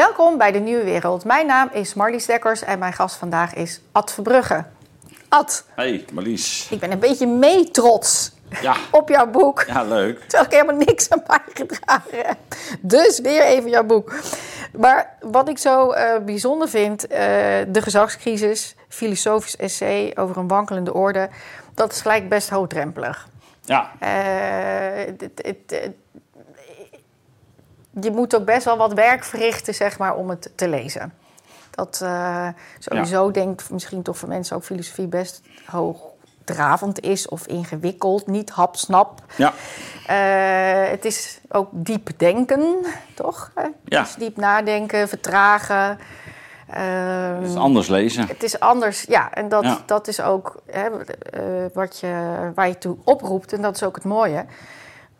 Welkom bij de Nieuwe Wereld. Mijn naam is Marlies Dekkers en mijn gast vandaag is Ad Verbrugge. Ad, Hey, Marlies. ik ben een beetje mee trots Ja, op jouw boek. ja leuk. Terwijl ik helemaal niks aan bijgedragen heb. Dus weer even jouw boek. Maar wat ik zo eh, bijzonder vind, eh, de gezagscrisis, filosofisch essay over een wankelende orde, dat is gelijk best hoogdrempelig. Ja, Eh, het- het- het- je moet ook best wel wat werk verrichten, zeg maar, om het te lezen. Dat eh, sowieso denk ik misschien toch voor mensen ook filosofie best hoogdravend is of ingewikkeld, niet hapsnap. ja, Eh, het is ook diep denken, toch? Ja. Is diep nadenken, vertragen. Ehm, het is anders lezen. het is anders, ja. En dat, Ja. dat is ook hè, eh, wat je, waar je toe oproept. En dat is ook het mooie.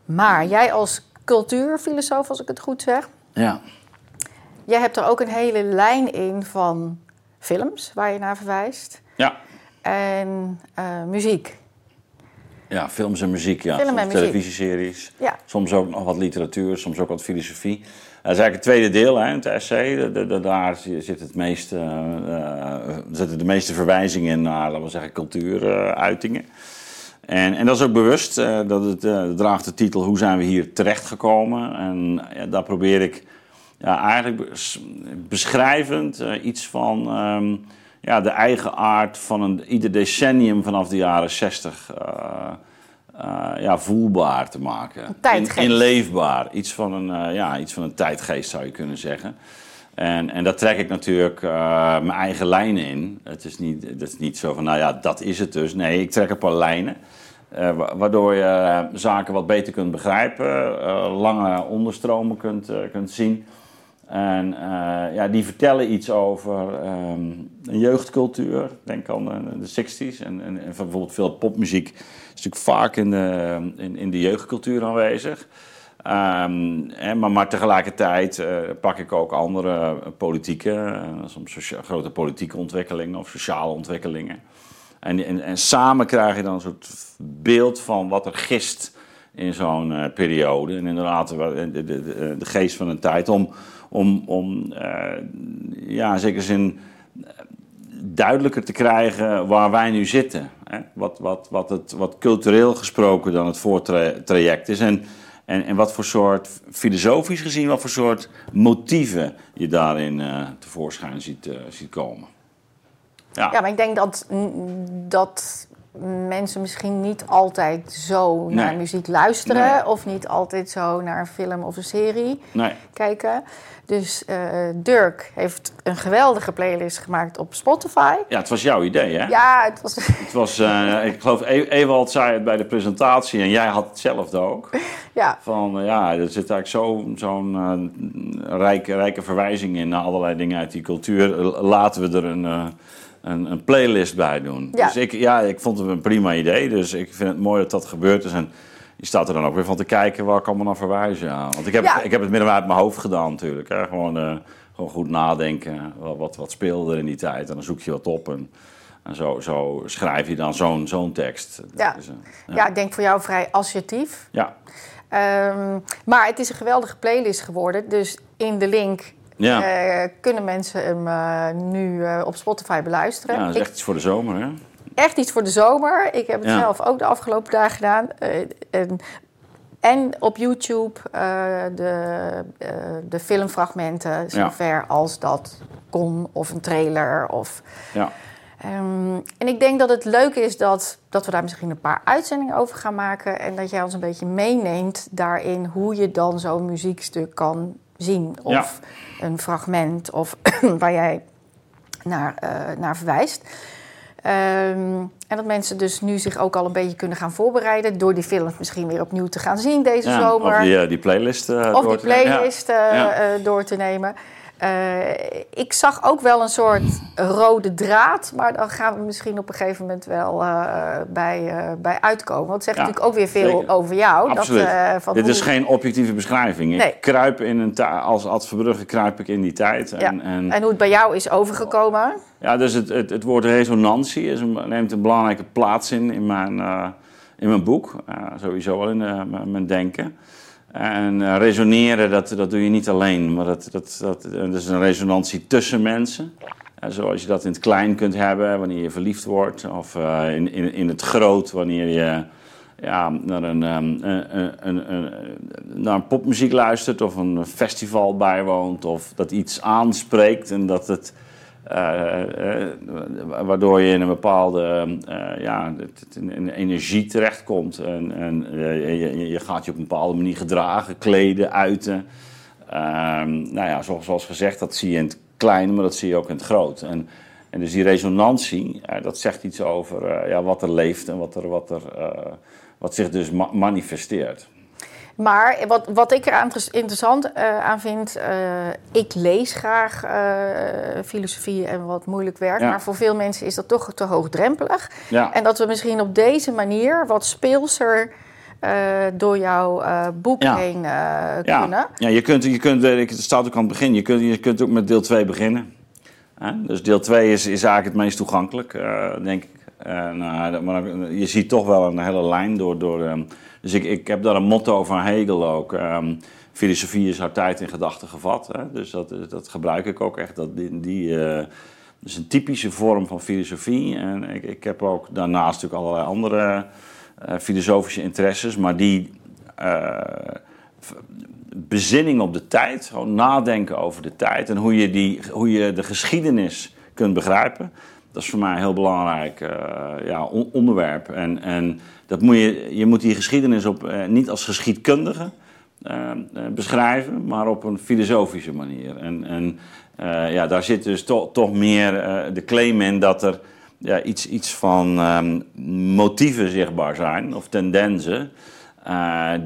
Maar jij als cultuurfilosoof, als ik het goed zeg... Ja, jij hebt er ook een hele lijn in van films waar je naar verwijst. ja. En eh, muziek. Ja, films en muziek, ja. Film en muziek. televisieseries. Ja. Soms ook nog wat literatuur, soms ook wat filosofie. Dat is eigenlijk het tweede deel, hè, het essay. De- daar zit het meeste, eh, eh, zitten de meeste verwijzingen in naar, laten we zeggen, cultuuruitingen. En, en dat is ook bewust. eh, dat het eh, draagt de titel Hoe zijn we hier terechtgekomen? En ja, daar probeer ik ja, eigenlijk bes- beschrijvend eh, iets van ehm, ja, de eigen aard van een, ieder decennium vanaf de jaren 60 eh, eh, ja, voelbaar te maken. In, inleefbaar. Iets van, een, ja, iets van een tijdgeest zou je kunnen zeggen. En, en daar trek ik natuurlijk mijn eigen lijnen in. Het is, niet, het is niet zo van, nou ja, dat is het dus. Nee, ik trek een paar lijnen. Eh, wa- waardoor je eh, zaken wat beter kunt begrijpen. eh, lange onderstromen kunt, kunt zien. En ja, die vertellen iets over ehm, een jeugdcultuur. Denk aan de 60s. En, en, en bijvoorbeeld veel popmuziek is natuurlijk vaak in de, in, in de jeugdcultuur aanwezig. Ehm, hè, maar, maar tegelijkertijd pak ik ook andere politieke, soms grote politieke ontwikkelingen of sociale ontwikkelingen. En, en, en samen krijg je dan een soort beeld van wat er gist in zo'n eh, periode. En inderdaad, de, de, de, geest van een tijd om, om, om eh, ja, in zekere zin eh, duidelijker te krijgen waar wij nu zitten. Hè? Wat, wat, wat, het, wat cultureel gesproken dan het voortraject is. En, en, en wat voor soort, filosofisch gezien, wat voor soort motieven je daarin eh, tevoorschijn ziet, ziet komen. Ja. Ja, maar ik denk dat, dat mensen misschien niet altijd zo naar muziek luisteren... Nee. of niet altijd zo naar een film of een serie Nee. kijken. Dus eh, Dirk heeft een geweldige playlist gemaakt op Spotify. Ja, het was jouw idee, hè? Ja, het was... Het was, eh, ik geloof, E- Ewald zei het bij de presentatie en jij had hetzelfde ook. ja, Van eh, ja, er zit eigenlijk zo- zo'n eh, rijke, rijke verwijzing in naar allerlei dingen uit die cultuur. Laten we er een, een, een playlist bij doen. Ja. Dus ik, ja, ik vond het een prima idee. Dus ik vind het mooi dat dat gebeurd is. En je staat er dan ook weer van te kijken waar kan me naar verwijzen. Ja. Want ik heb, Ja. het, ik heb het midden uit mijn hoofd gedaan natuurlijk. Hè. Gewoon, eh, gewoon goed nadenken. Wat, wat, wat speelde er in die tijd? En dan zoek je wat op. En, en zo, zo schrijf je dan zo'n zo'n tekst. Ja. is, eh, ja. ik denk voor jou vrij associatief. ja. Ehm, maar het is een geweldige playlist geworden. Dus in de link Ja. eh, kunnen mensen hem eh, nu eh, op Spotify beluisteren. ja, dat is Ik- echt iets voor de zomer, hè? echt iets voor de zomer. Ik heb het Ja. zelf ook de afgelopen dagen gedaan. En, en op YouTube de, de filmfragmenten, zover als dat kon, of een trailer. Of, Ja. Ehm, en ik denk dat het leuk is dat, dat we daar misschien een paar uitzendingen over gaan maken. En dat jij ons een beetje meeneemt daarin hoe je dan zo'n muziekstuk kan zien. Of een fragment, of waar jij naar, eh, naar verwijst. Ehm, en dat mensen dus nu zich ook al een beetje kunnen gaan voorbereiden... door die films misschien weer opnieuw te gaan zien deze Ja, zomer. Of die, eh, die playlist eh, Of door die te nemen. playlist eh, Ja. eh, door te nemen. Eh, ik zag ook wel een soort rode draad, maar dan gaan we misschien op een gegeven moment wel eh, bij, eh, bij uitkomen. Want het zegt Ja, natuurlijk ook weer veel zeker. over jou. Absoluut. Dat, van Dit is geen objectieve beschrijving. Nee. Ik kruip in een als Ad Verbrugge kruip ik in die tijd. En, ja. en, en hoe het bij jou is overgekomen. ja, dus het, het, het woord resonantie is een, neemt een belangrijke plaats in in mijn, in mijn boek. Sowieso wel in mijn denken. En resoneren, dat, dat doe je niet alleen, maar dat, dat, dat, dat is een resonantie tussen mensen. zoals je dat in het klein kunt hebben wanneer je verliefd wordt, of in, in, in het groot wanneer je ja, naar, een, um, een, een, een, naar een popmuziek luistert of een festival bijwoont of dat iets aanspreekt en dat het. Uh, uh, waardoor je in een bepaalde uh, ja, in energie terechtkomt. En, en je, je, gaat je op een bepaalde manier gedragen, kleden, uiten. Ehm, nou ja, zoals, zoals, gezegd, dat zie je in het kleine, maar dat zie je ook in het groot. En, en dus die resonantie, dat zegt iets over ja, wat er leeft en wat er, wat er wat zich dus manifesteert. Maar wat, wat ik er interessant uh, aan vind, uh, ik lees graag uh, filosofie en wat moeilijk werk, maar voor veel mensen is dat toch te hoogdrempelig. Ja. En dat we misschien op deze manier wat speelser door jouw boek heen kunnen. Ja, je kunt, je kunt, het staat ook aan het begin, je kunt, je kunt ook met deel 2 beginnen. Dus deel 2 is, is eigenlijk het meest toegankelijk, denk ik. Uh, maar je ziet toch wel een hele lijn door. door um, dus ik, ik heb daar een motto van Hegel ook. Um, filosofie is haar tijd in gedachten gevat. Hè? Dus dat, dat gebruik ik ook echt. Dat die, uh, is een typische vorm van filosofie. En ik, ik heb ook daarnaast natuurlijk allerlei andere filosofische interesses. Maar die bezinning op de tijd, gewoon nadenken over de tijd en hoe je, die, hoe je de geschiedenis kunt begrijpen. Dat is voor mij een heel belangrijk uh, ja, onderwerp. En, en dat moet je, je moet die geschiedenis op, uh, niet als geschiedkundige uh, beschrijven, maar op een filosofische manier. En, en ja, daar zit dus to, toch meer de claim in dat er ja, iets, iets van um, motieven zichtbaar zijn, of tendensen,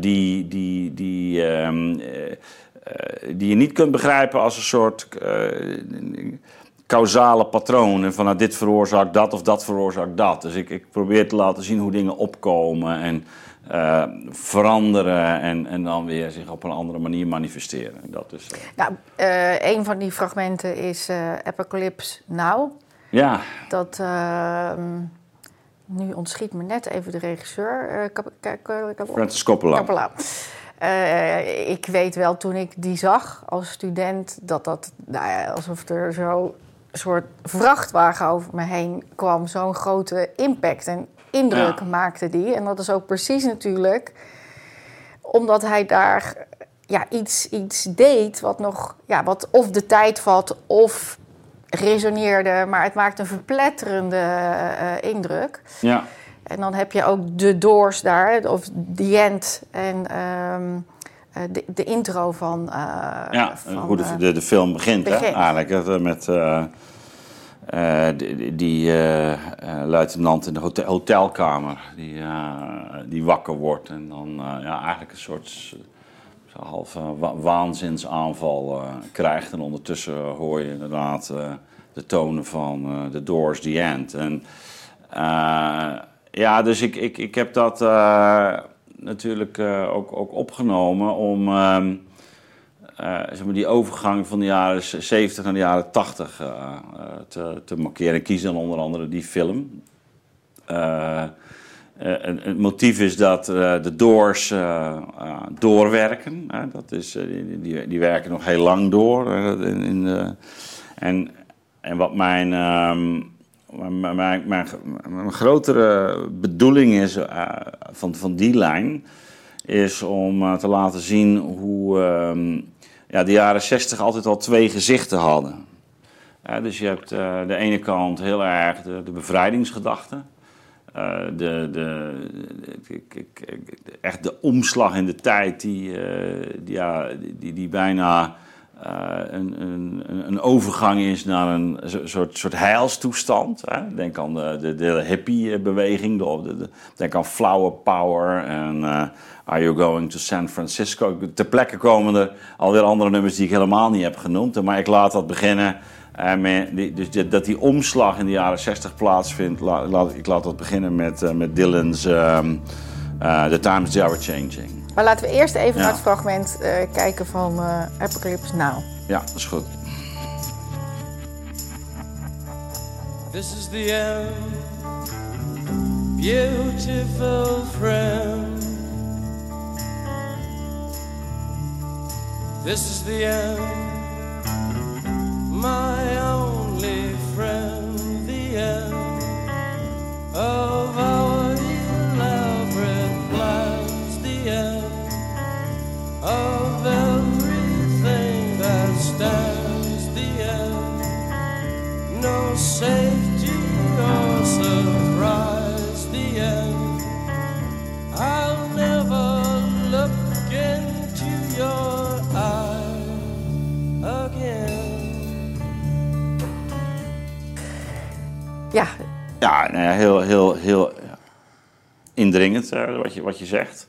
die, die, die, um, die je niet kunt begrijpen als een soort causale patronen van nou, dit veroorzaakt dat of dat veroorzaakt dat. Dus ik, ik probeer te laten zien hoe dingen opkomen en uh, veranderen en, en dan weer zich op een andere manier manifesteren. Dat is, uh... Nou, uh, een van die fragmenten is Apocalypse Now. Ja. Dat, ehm, nu ontschiet me net even de regisseur. Francis Coppola. Coppola. ik weet wel toen ik die zag als student dat dat nou ja, alsof er zo soort vrachtwagen over me heen kwam. Zo'n grote impact en indruk maakte die. En dat is ook precies natuurlijk omdat hij daar ja, iets, iets deed wat nog, ja, wat of de tijd vat of resoneerde, maar het maakt een verpletterende uh, indruk. Ja. En dan heb je ook de doors daar, of The End en um, de, de, intro van. Uh, ja, van, hoe de, de, de, film begint, begint. Hè, eigenlijk. Met. Uh, die, die uh, uh, luitenant in de hotel, hotelkamer, die, die wakker wordt en dan ja, eigenlijk een soort halve wa waanzinsaanval krijgt. En ondertussen hoor je inderdaad de tonen van The Doors, The End. En ja, dus ik, ik, ik heb dat natuurlijk ook, ook opgenomen om. Ehm, maar die overgang van de jaren 70 naar de jaren 80 uh, uh, te, te, markeren. Ik kies dan onder andere die film. het motief is dat de Doors doorwerken. dat is, die, die, werken nog heel lang door. in, in en, en wat mijn, um, mijn, mijn, mijn, mijn, grotere bedoeling is van, van die lijn... is om te laten zien hoe... Ja, de jaren 60 altijd al twee gezichten hadden. dus je hebt uh, de ene kant heel erg de, de bevrijdingsgedachte. Uh, de, de, echt de omslag in de tijd die, die, ja, die, die bijna een, een, een, overgang is naar een soort, soort heilstoestand. Hè? Denk aan de, de, de hippie-beweging, de, de, denk aan flower power en Are You Going to San Francisco? Ter plekke komen er alweer andere nummers die ik helemaal niet heb genoemd. Maar ik laat dat beginnen. Uh, met die, dus dat die omslag in de jaren 60 plaatsvindt. laat, ik laat dat beginnen met, uh, met Dylan's um, uh, The Times They Are Changing. Maar laten we eerst even ja. naar het fragment kijken van Apocalypse Now. Ja, dat is goed. This is the end, beautiful friend. This is the end, my only friend, the end of our elaborate plans, the end of everything that stands, the end. No safety Ja, nou ja, heel, heel, heel indringend eh, wat, je, wat je zegt.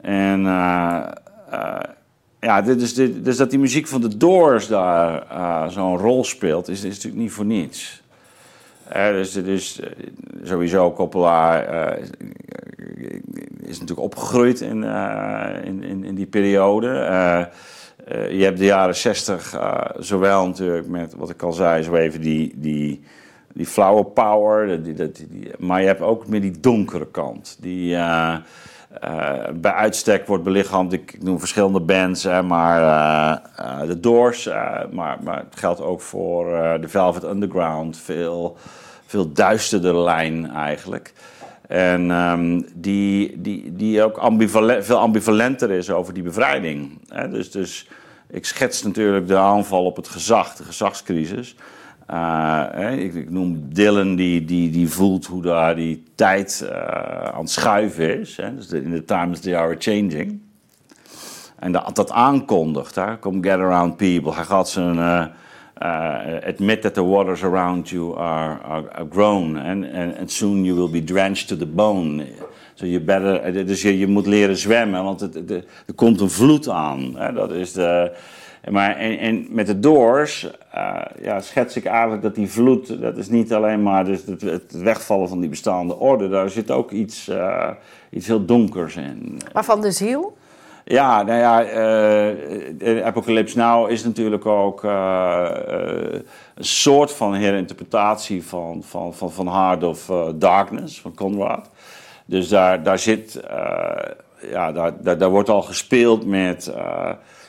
En eh, eh, ja, dit, dus dat die muziek van de Doors daar zo'n rol speelt, is, is natuurlijk niet voor niets. Eh, dus eh, sowieso Coppola is natuurlijk opgegroeid in, in, in, in die periode. Je hebt de jaren zestig zowel natuurlijk met, wat ik al zei, zo even die, die, die flower power. Die, die, maar je hebt ook meer die donkere kant. Die eh, eh, bij uitstek wordt belichaamd. Ik, ik noem verschillende bands, hè, maar eh, de Doors. eh, maar, maar het geldt ook voor de Velvet Underground. Veel, veel duisterder lijn eigenlijk. En ehm, die, die, die ook veel ambivalenter is over die bevrijding. Hè? Dus, dus ik schets natuurlijk de aanval op het gezag, de gezagscrisis. Eh, ik, ik noem Dylan, die, die, die voelt hoe daar die tijd eh, aan het schuiven is. Hè? Dus de- in the times they are changing. En dat, dat aankondigt, hè? come get around people. Hij gaat zijn eh, eh, admit that the waters around you are, are, grown. And, and, and soon you will be drenched to the bone. So you better, dus je, je moet leren zwemmen, want het, het- er komt een vloed aan. Hè? Dat is de, maar en, en met de Doors eh, ja, schets ik eigenlijk dat die vloed, dat is niet alleen maar dus het, het wegvallen van die bestaande orde. Daar zit ook iets, eh, iets heel donkers in. maar van de ziel? Ja, nou ja, eh Apocalypse Now is natuurlijk ook een soort van herinterpretatie van, van, van, van Heart of Darkness, van Conrad. Dus daar, daar zit, ja, daar, daar, daar wordt al gespeeld met,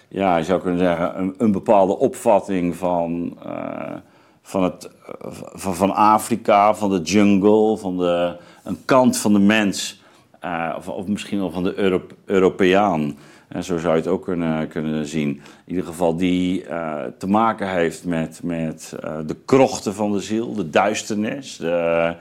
ja, je zou kunnen zeggen, een, bepaalde opvatting van, eh, van, het, eh, van, van Afrika, van de jungle, van de, een kant van de mens. Eh, of, of misschien wel van de Europ- Europeaan. En zo zou je het ook kunnen, kunnen zien. In ieder geval die te maken heeft met, met de krochten van de ziel, de duisternis. De,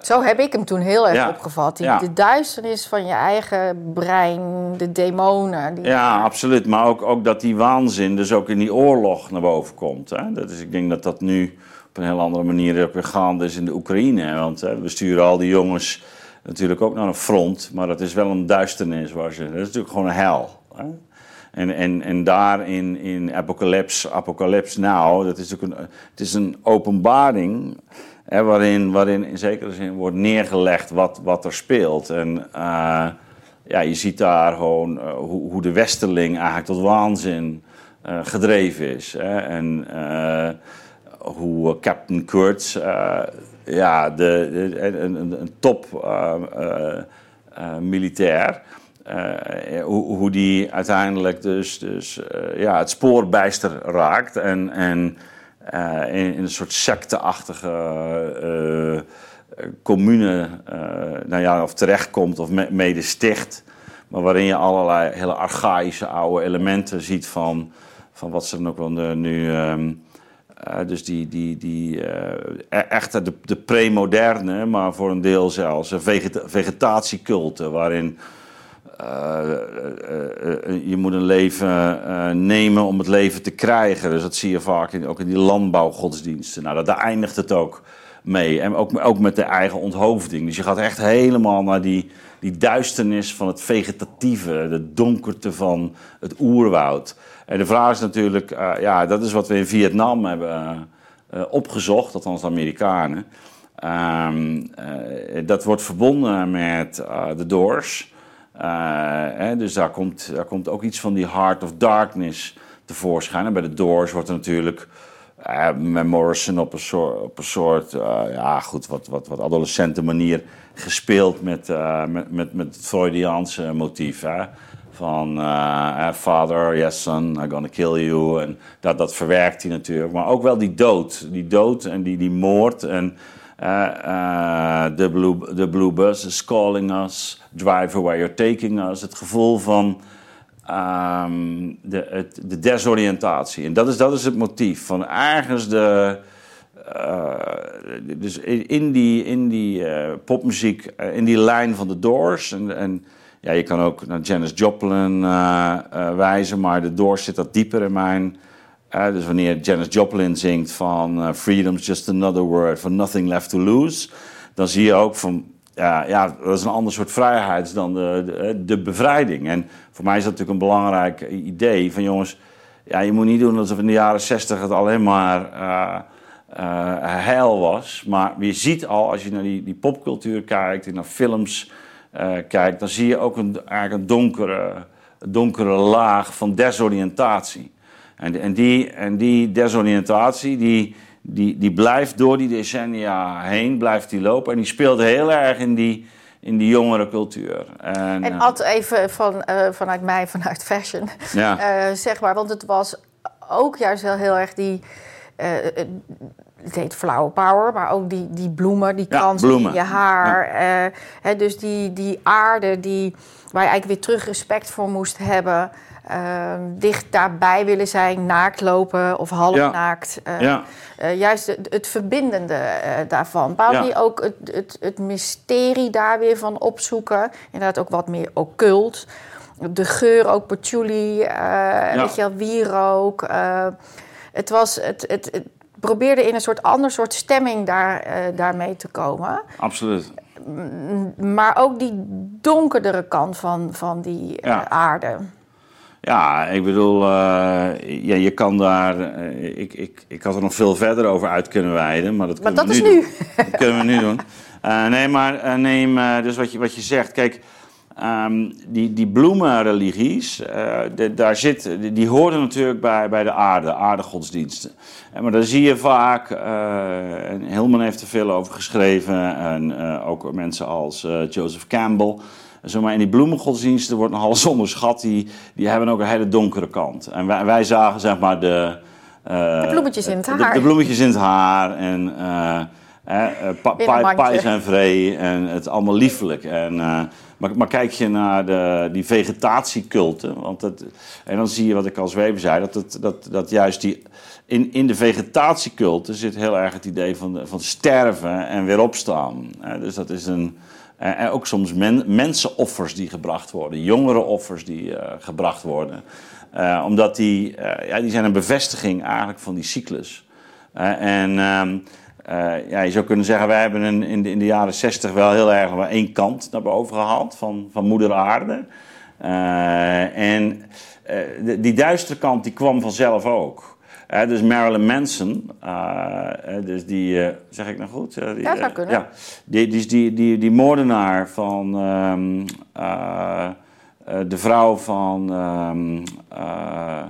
Zo heb ik hem toen heel erg Ja. opgevat. Die, Ja. De duisternis van je eigen brein, de demonen. Die... ja, absoluut. Maar ook, ook dat die waanzin dus ook in die oorlog naar boven komt. Hè? Dat is, ik denk dat dat nu op een heel andere manier ook weer gaande is in de Oekraïne. hè. Want hè, we sturen al die jongens natuurlijk ook naar een front. Maar dat is wel een duisternis. Waar ze, dat is natuurlijk gewoon een hel. Hè? En, en, en daar in, in Apocalypse, Apocalypse Now, dat is natuurlijk een, het is een openbaring waarin, waarin in zekere zin wordt neergelegd wat, wat er speelt. En eh, ja, je ziet daar gewoon eh, hoe, hoe de westerling eigenlijk tot waanzin eh, gedreven is. Hè? En hoe Captain Kurtz, ja, de, een, een, top militair. hoe, die uiteindelijk dus, dus ja, het spoorbijster raakt en, en in, in een soort secteachtige eh, eh, commune eh, nou ja, of terechtkomt of me- mede sticht. Maar waarin je allerlei hele archaïsche oude elementen ziet van, van wat ze dan ook wel nu. ehm, eh, dus die, die, die eh, e- echte, de, de premoderne, maar voor een deel zelfs vegetatieculten, waarin eh, eh, eh, je moet een leven eh, nemen om het leven te krijgen. Dus dat zie je vaak ook in die landbouwgodsdiensten. Nou, dat, daar eindigt het ook mee. En ook, ook met de eigen onthoofding. Dus je gaat echt helemaal naar die, die duisternis van het vegetatieve, de donkerte van het oerwoud. En de vraag is natuurlijk, eh, ja, dat is wat we in Vietnam hebben eh, eh, opgezocht, althans de Amerikanen. Ehm, eh, dat wordt verbonden met eh, de Doors. Eh, dus daar komt, daar komt ook iets van die Heart of Darkness tevoorschijn. En bij de Doors wordt er natuurlijk eh, met Morrison op een soort, op een soort eh, ja goed, wat, wat, wat adolescente manier gespeeld met, met, met, met het Freudiaanse motief. Hè? Van father, yes son, I'm gonna kill you. En dat, dat verwerkt hij natuurlijk. Maar ook wel die dood. Die dood en die, die moord. En eh, eh, the, blue, the blue bus is calling us. Drive where you're taking us. Het gevoel van ehm, de, het, de desoriëntatie. En dat is, dat is het motief. Van ergens de... eh, dus in die, in die popmuziek, in die lijn van de Doors. En, en ja, je kan ook naar Janis Joplin wijzen, maar de Doors zit dat dieper in mijn. Eh, dus wanneer Janis Joplin zingt van eh, Freedom's just another word for nothing left to lose, dan zie je ook van. Ja, ja, dat is een ander soort vrijheid dan de, de, de bevrijding. En voor mij is dat natuurlijk een belangrijk idee van jongens, ja, je moet niet doen alsof in de jaren zestig het alleen maar eh, eh, heil was. Maar je ziet al, als je naar die, die popcultuur kijkt en naar films eh, kijkt, dan zie je ook een, eigenlijk een donkere, donkere laag van desoriëntatie. En, en, die, en die desoriëntatie, die, die, die blijft door die decennia heen, blijft die lopen. En die speelt heel erg in die, in die jongere cultuur. En, En eh, Ad, even van, eh, vanuit mij, vanuit fashion, Ja. eh, zeg maar. Want het was ook juist wel heel erg die... eh, het heet flower power, maar ook die, die bloemen, die Ja, kransen bloemen. in je haar. eh, hè, dus die, die aarde die, waar je eigenlijk weer terug respect voor moest hebben. Eh, dicht daarbij willen zijn, naakt lopen of half Ja. naakt. eh, ja. eh, juist het, het verbindende eh, daarvan. Bouw Ja. die ook het, het, het mysterie daar weer van opzoeken. Inderdaad ook wat meer occult. De geur ook patchouli, weet je wel, wierook. het was... Het, het, probeerde in een soort ander soort stemming daar, daarmee te komen. Absoluut. Maar ook die donkerdere kant van, van die Ja. aarde. Ja, ik bedoel, eh, ja, je kan daar. eh, ik, ik, ik had er nog veel verder over uit kunnen wijden, maar dat Maar kunnen dat we is nu. nu. Doen. Dat kunnen we nu doen. Eh, nee, maar neem dus wat je, wat je zegt. Kijk, ehm, die, die bloemenreligies, de- daar zit, die, die horen natuurlijk bij, bij de aarde, aardegodsdiensten. En maar dan zie je vaak, en Hillman heeft er veel over geschreven, en ook mensen als Joseph Campbell. Zeg maar, in die bloemengodsdiensten wordt nog alles onderschat. Die, die hebben ook een hele donkere kant. En wij, wij zagen zeg maar de... eh, De bloemetjes in het haar. De, bloemetjes in het haar en eh, eh, pais en vree en het allemaal liefelijk. En, maar, maar kijk je naar de, die vegetatieculten, want dat, en dan zie je wat ik als Weber zei, dat, het, dat, dat juist die, in, in de vegetatieculten zit heel erg het idee van, van sterven en weer opstaan. Eh, dus dat is een, en ook soms men, mensenoffers die gebracht worden, jongere offers die eh, gebracht worden. Eh, omdat die, eh, ja, die zijn een bevestiging eigenlijk van die cyclus. En ehm, eh, ja, je zou kunnen zeggen, wij hebben een, in, de, in de jaren zestig wel heel erg wel één kant naar boven gehaald van, van moeder aarde. En die duistere kant die kwam vanzelf ook. Dus Marilyn Manson, eh, dus die, eh, zeg ik nou goed? Eh, die, Ja, zou kunnen. ja, die, die, die, die, die moordenaar van ehm, eh, eh, de vrouw van ehm, eh, eh,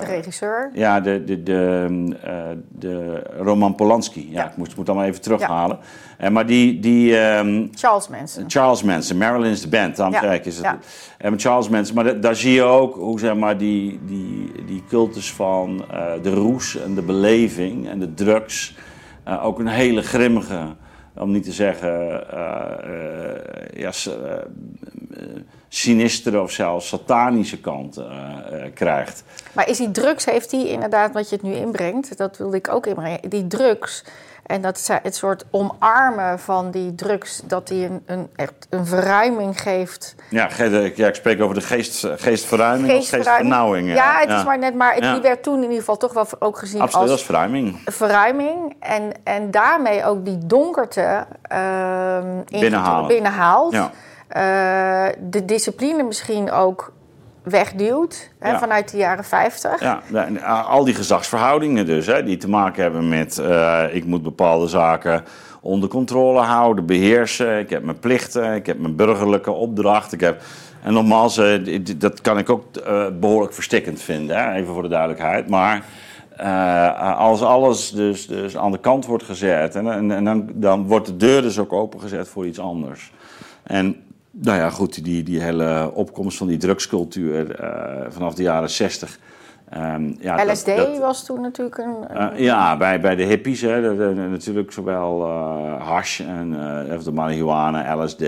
De regisseur. ja, de, de, de, eh, de Roman Polanski. Ja, Ja. ik moet, moet allemaal even terughalen. Eh, maar die, die ehm, Charles Manson. Charles Manson, Marilyn is de band, daarom Ja, is het. ja. En Charles Manson, maar da- daar zie je ook hoe zeg maar, die, die, die cultus van eh, de roes en de beleving en de drugs eh, ook een hele grimmige, om niet te zeggen, eh, eh, ja, eh, eh, sinistere of zelfs satanische kant eh, eh, krijgt. Maar is die drugs, heeft die inderdaad, wat je het nu inbrengt, dat wilde ik ook inbrengen, die drugs en dat het soort omarmen van die drugs, dat die een, een, echt een verruiming geeft. Ja, ja, ik spreek over de geest, geestverruiming of geestvernauwing. Ja, het is maar net, maar het, Ja. werd toen in ieder geval toch wel ook gezien Absoluut, dat als is verruiming. verruiming. En, en daarmee ook die donkerte ehm, in- Binnenhalen. binnenhaalt. Ja. Eh, de discipline misschien ook wegduwt hè, Ja. vanuit de jaren 50. Ja, al die gezagsverhoudingen dus, hè, die te maken hebben met... eh, ik moet bepaalde zaken onder controle houden, beheersen. Ik heb mijn plichten, ik heb mijn burgerlijke opdracht. Ik heb, en nogmaals, eh, dat kan ik ook eh, behoorlijk verstikkend vinden, hè, even voor de duidelijkheid. Maar als alles dus, dus aan de kant wordt gezet, en, en, en dan, dan wordt de deur dus ook opengezet voor iets anders. En nou ja, goed, die, die hele opkomst van die drugscultuur eh, vanaf de jaren 60. ehm, ja, LSD dat- was toen natuurlijk een... eh, ja, bij, bij de hippies, hè, de- de- de- natuurlijk zowel eh hash en of de marihuana, LSD.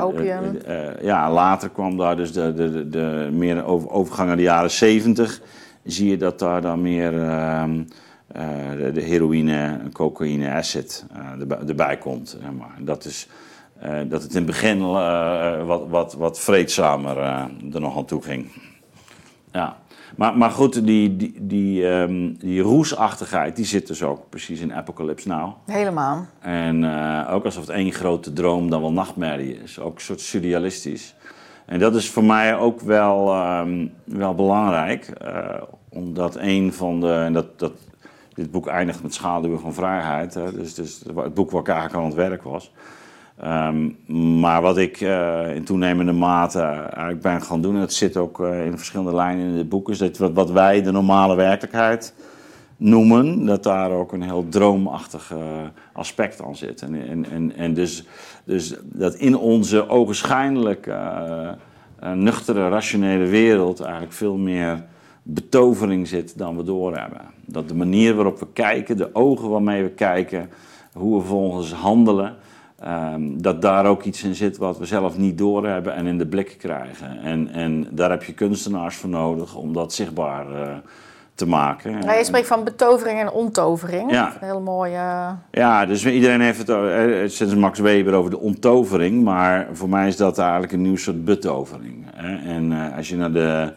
Opium. ja, later kwam daar dus de, de, de, meer over, overgang naar de jaren 70. Zie je dat daar dan meer ehm, eh, de, heroïne, cocaïne, acid erbij, komt. Zeg maar. Dat is eh, dat het in het begin eh, wat, wat, wat vreedzamer eh, er nog aan toe ging. Ja, maar, maar goed, die, die, die, ehm, die roesachtigheid die zit dus ook precies in Apocalypse Now. Helemaal. En eh, ook alsof het één grote droom dan wel nachtmerrie is. Ook een soort surrealistisch. En dat is voor mij ook wel, ehm, wel belangrijk. eh, omdat een van de... En dat, dat, dit boek eindigt met Schaduwen van Vrijheid. Hè, dus, dus het boek waar ik eigenlijk aan het werk was. Ehm, maar wat ik eh, in toenemende mate eigenlijk ben gaan doen... en dat zit ook eh, in verschillende lijnen in het boek... is dat wat, wat wij de normale werkelijkheid noemen, dat daar ook een heel droomachtig eh, aspect aan zit. En, en, en, dus, dus dat in onze ogenschijnlijk nuchtere, rationele wereld eigenlijk veel meer betovering zit dan we doorhebben. Dat de manier waarop we kijken, de ogen waarmee we kijken, hoe we volgens handelen, ehm, dat daar ook iets in zit wat we zelf niet doorhebben en in de blik krijgen. En, en daar heb je kunstenaars voor nodig om dat zichtbaar eh, te maken. Nou, je spreekt van betovering en ontovering. Ja. Een heel mooie... Ja, dus iedereen heeft het eh, sinds Max Weber over de onttovering. Maar voor mij is dat eigenlijk een nieuw soort betovering. Hè. En eh, als je naar de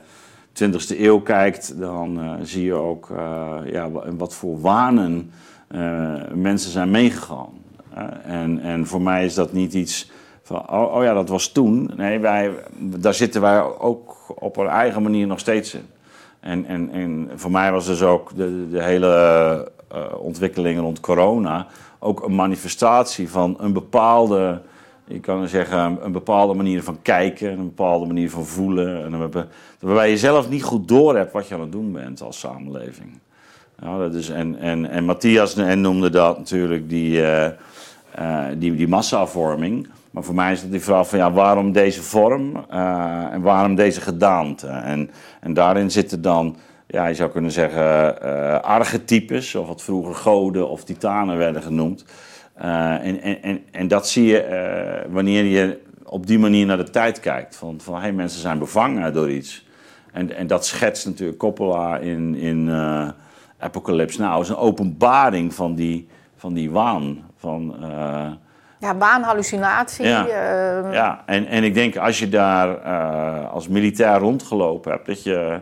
20e eeuw kijkt, dan eh, zie je ook eh, ja, in wat voor wanen eh, mensen zijn meegegaan. Eh, en, en voor mij is dat niet iets van, oh, oh ja, dat was toen. Nee, wij, daar zitten wij ook op een eigen manier nog steeds in. En, en, en voor mij was dus ook de, de hele eh, ontwikkeling rond corona ook een manifestatie van een bepaalde, je kan zeggen, een bepaalde manier van kijken, een bepaalde manier van voelen. En waarbij waarbij je zelf niet goed door hebt wat je aan het doen bent als samenleving. Ja, dat is, en, en, en Matthias en noemde dat natuurlijk die, eh, eh, die, die massavorming. Maar voor mij is het die vraag van ja, waarom deze vorm eh, en waarom deze gedaante? En, en daarin zitten dan, ja, je zou kunnen zeggen, eh archetypes, of wat vroeger goden of titanen werden genoemd. En, en, en, en dat zie je wanneer je op die manier naar de tijd kijkt. Van, van hey, mensen zijn bevangen door iets. En, en dat schetst natuurlijk Coppola in, in Apocalypse Now. is een openbaring van die, van die waan. Van, eh, Ja, waanhallucinatie. Ja. eh, ja, en, en ik denk als je daar eh, als militair rondgelopen hebt, dat je.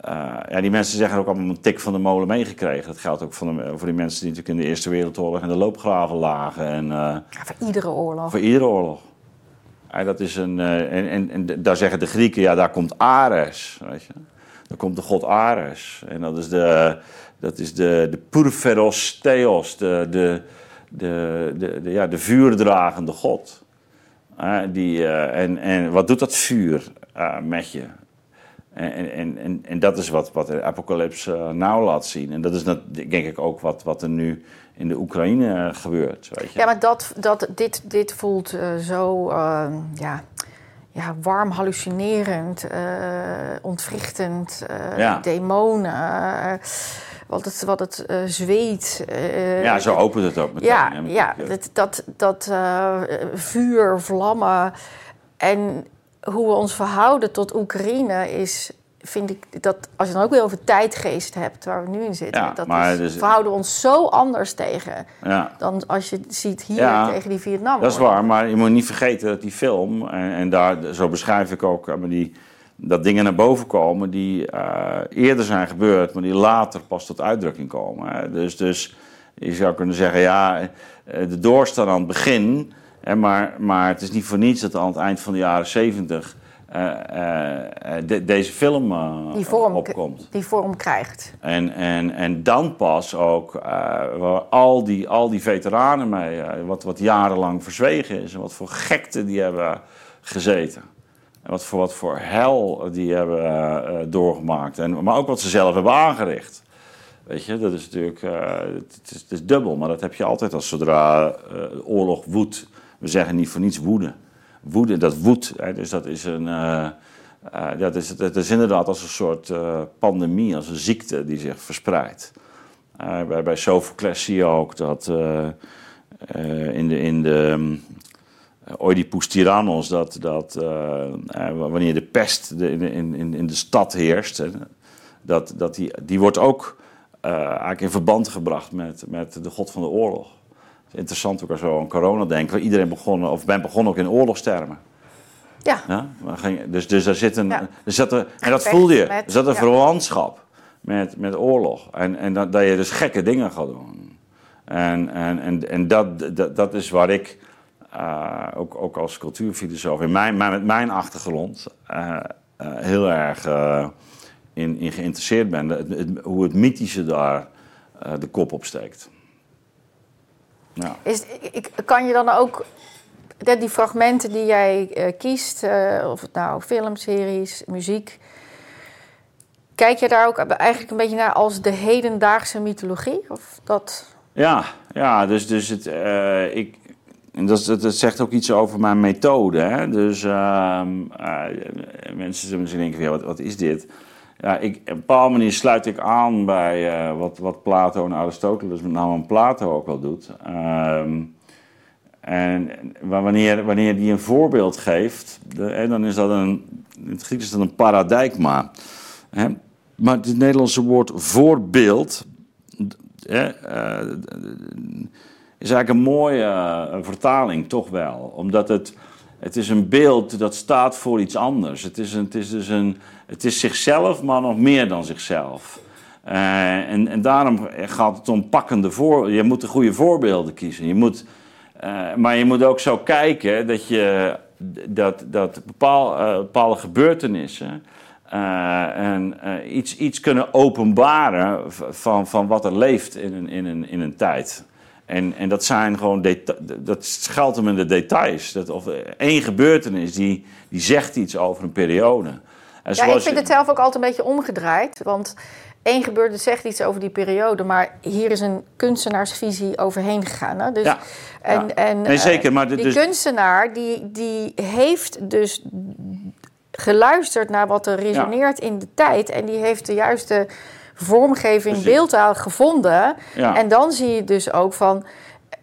eh, ja, die mensen zeggen ook allemaal een tik van de molen meegekregen. Dat geldt ook voor, de, voor die mensen die natuurlijk in de Eerste Wereldoorlog in de loopgraven lagen. En, ja, voor iedere oorlog. voor iedere oorlog. Ja, dat is een, en, en, en daar zeggen de Grieken, ja, daar komt Ares. Weet je? Daar komt de god Ares. En dat is de, dat is de, de Purferos Theos, de, de, de, de, de, ja, de vuurdragende god. Die, eh, en, en wat doet dat vuur eh, met je? En, en- en, en, dat is wat, wat de Apocalypse eh, nou laat zien. En dat is dat, denk ik ook wat, wat er nu in de Oekraïne gebeurt. Weet je? Ja, maar dat, dat, dit, dit voelt zo eh, ja, ja, warm, hallucinerend, ontwrichtend, Ja. demonen. Wat het, wat het eh, zweet. eh, Ja, zo opent het ook meteen. Ja, ja dat, dat, dat eh, vuur, vlammen. En hoe we ons verhouden tot Oekraïne is, vind ik, dat als je dan ook weer over tijdgeest hebt, waar we nu in zitten, Ja, dat maar is, dus- verhouden we ons zo anders tegen ja. dan als je ziet hier Ja, tegen die Vietnam. Dat is waar, maar je moet niet vergeten dat die film, en, en daar, zo beschrijf ik ook, maar die, dat dingen naar boven komen die eh, eerder zijn gebeurd, maar die later pas tot uitdrukking komen. Hè. Dus, dus je zou kunnen zeggen, ja, eh, de doorstaan aan het begin, hè, maar, maar het is niet voor niets dat aan het eind van de jaren zeventig deze film eh, die vorm, opkomt. die vorm krijgt. En, en, en dan pas ook, waar al die, al die veteranen mee, wat, wat jarenlang verzwegen is. En wat voor gekte die hebben gezeten. Wat voor, wat voor hel die hebben eh, eh, doorgemaakt. En, maar ook wat ze zelf hebben aangericht. Weet je, dat is natuurlijk eh, het, is, het is dubbel, maar dat heb je altijd als zodra oorlog woedt. We zeggen niet voor niets woede. Woede, dat woedt. Dus dat is een. dat, is, dat is inderdaad als een soort pandemie, als een ziekte die zich verspreidt. Bij, bij Sophocles zie je ook dat in de, in de Oedipus Tyrannos, dat, dat eh, eh, wanneer de pest de, in, in, in de stad heerst, dat, dat die, die wordt ook eh, eigenlijk in verband gebracht met, met de god van de oorlog. Interessant ook als we aan corona denken, waar iedereen begonnen, of men begon ook in oorlogstermen. Ja, Ja? Ging, dus, dus daar zit een. Ja. Er zat een en dat voelde je. er zat een ja. verwantschap met, met oorlog. En, en dat, dat je dus gekke dingen gaat doen. En, en, en, en dat, dat, dat is waar ik, eh, ook, ook als cultuurfilosoof, in mijn, mijn, met mijn achtergrond, eh, eh, heel erg in, in geïnteresseerd ben. Het, het- hoe het mythische daar de kop op steekt. Ja. Is, ik, kan je dan ook die fragmenten die jij kiest, of het nou filmseries, muziek, kijk je daar ook eigenlijk een beetje naar als de hedendaagse mythologie? Of dat, Ja, ja dus, dus het, ik, en dat, zegt ook iets over mijn methode. Hè? Dus ehm, eh, mensen zullen misschien denken, ja, wat, wat is dit? Ja, ik, op een bepaalde manier sluit ik aan bij eh, wat, wat Plato en Aristoteles, met name Plato ook wel doet. Ehm, en wa- wanneer, wanneer die een voorbeeld geeft, dan is dat een, in het Grieks is dat een paradigma. Hè? Maar het Nederlandse woord voorbeeld hè, eh, is eigenlijk een mooie eh, vertaling, toch wel. Omdat het, het is een beeld dat staat voor iets anders. Het is, het is dus een, het is zichzelf, maar nog meer dan zichzelf. Eh, en, en daarom gaat het om pakkende voor. Je moet de goede voorbeelden kiezen. Je moet, eh, maar je moet ook zo kijken dat je dat, dat bepaal, bepaalde gebeurtenissen en iets, iets kunnen openbaren van, van wat er leeft in een, in een, in een tijd. En, en dat zijn gewoon dat schuilt hem in de details. Dat, of één gebeurtenis die, die zegt iets over een periode. En ja, ik vind het zelf ook altijd een beetje omgedraaid. Want één gebeurde zegt iets over die periode, maar hier is een kunstenaarsvisie overheen gegaan. Hè? Dus, Ja, en, ja. en, Nee, eh, zeker, maar de- die dus- kunstenaar die, die heeft dus geluisterd naar wat er resoneert in de tijd. En die heeft de juiste vormgeving, Precies. beeldtaal gevonden. Ja. En dan zie je dus ook van...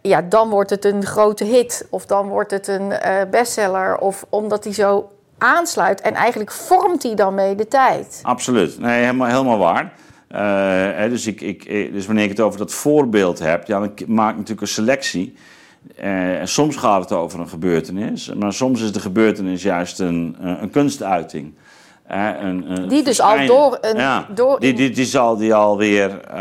Ja, dan wordt het een grote hit. Of dan wordt het een eh, bestseller. Of omdat hij zo aansluit. En eigenlijk vormt hij dan mee de tijd. Absoluut. Nee, helemaal, helemaal waar. Eh, hè, dus, ik, ik, eh, dus wanneer ik het over dat voorbeeld heb, ja, dan maak ik natuurlijk een selectie. En soms gaat het over een gebeurtenis, maar soms is de gebeurtenis juist een, een kunstuiting. Een, een Die dus al door een- Ja, door- die, die, die zal die alweer eh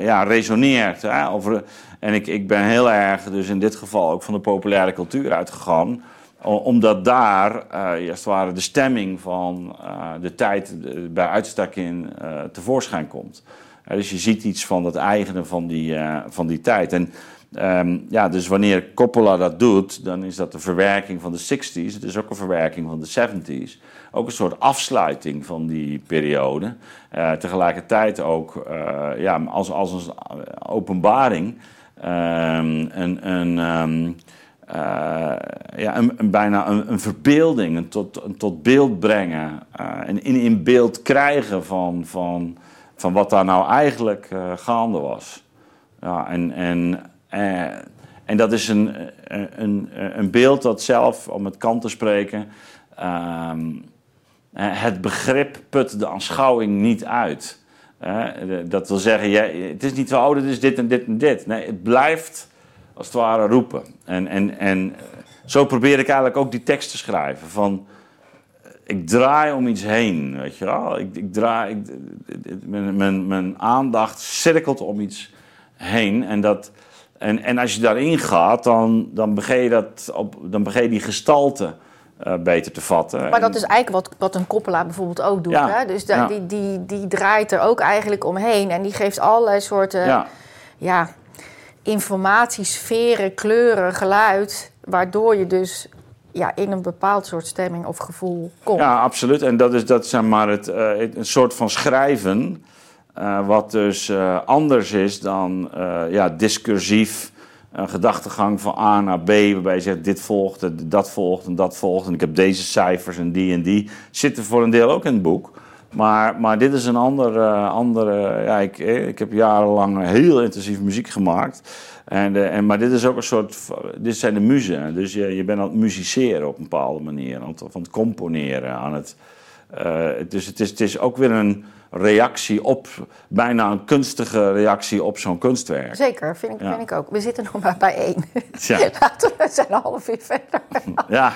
ja, resoneert. Hè, over, en ik, ik ben heel erg, dus in dit geval ook van de populaire cultuur uitgegaan. Omdat daar, als het ware, de stemming van eh, de tijd bij uitstek in tevoorschijn komt. Dus je ziet iets van het eigene van die, van die tijd. En ehm, ja, dus wanneer Coppola dat doet, dan is dat de verwerking van de 60s. Het is ook een verwerking van de 70s. Ook een soort afsluiting van die periode. Eh, tegelijkertijd ook eh, ja, als, als een openbaring. ehm, een, een, ehm, eh, ja, een, een bijna een, een verbeelding, een tot, een tot beeld brengen. eh, en in, in beeld krijgen van, van, van wat daar nou eigenlijk gaande was. Ja, en, en, en dat is een, een, een, een beeld dat zelf, om met Kant te spreken, ehm, eh, het begrip put de aanschouwing niet uit. Eh, dat wil zeggen, het is niet zo, oh, dit is dit en dit en dit. Nee, het blijft als het ware roepen. En, en, en eh, zo probeer ik eigenlijk ook die tekst te schrijven. Van, eh, ik draai om iets heen, weet je wel. Ik, ik draai, ik, mijn, mijn, mijn aandacht cirkelt om iets heen. En, dat, en, en als je daarin gaat, dan, dan, begin je dat op, dan begin je die gestalte eh, beter te vatten. Maar dat is eigenlijk wat, wat een koppelaar bijvoorbeeld ook doet. Ja, Hè? Dus ja. die, die, die draait er ook eigenlijk omheen. En die geeft allerlei soorten ja. ja, informatiesferen, kleuren, geluid. Waardoor je dus ja, in een bepaald soort stemming of gevoel komt. Ja, absoluut. En dat is, dat zeg maar het, eh, het- een soort van schrijven. Eh, wat dus eh, anders is dan eh, ja, discursief een gedachtegang van A naar B, waarbij je zegt dit volgt, en dat volgt en dat volgt. En ik heb deze cijfers en die en die. Zitten voor een deel ook in het boek. Maar, maar dit is een andere. andere ja, ik, ik heb jarenlang heel intensief muziek gemaakt. En, en, maar dit is ook een soort. Dit zijn de muzen. Dus je, je bent aan het musiceren op een bepaalde manier. Aan het, van het componeren. Aan het, eh, dus het is, het is ook weer een reactie op. Bijna een kunstige reactie op zo'n kunstwerk. Zeker, vind ik, Ja. vind ik ook. We zitten nog maar bij één. Ja. Laten we, zijn een half uur verder. Ja,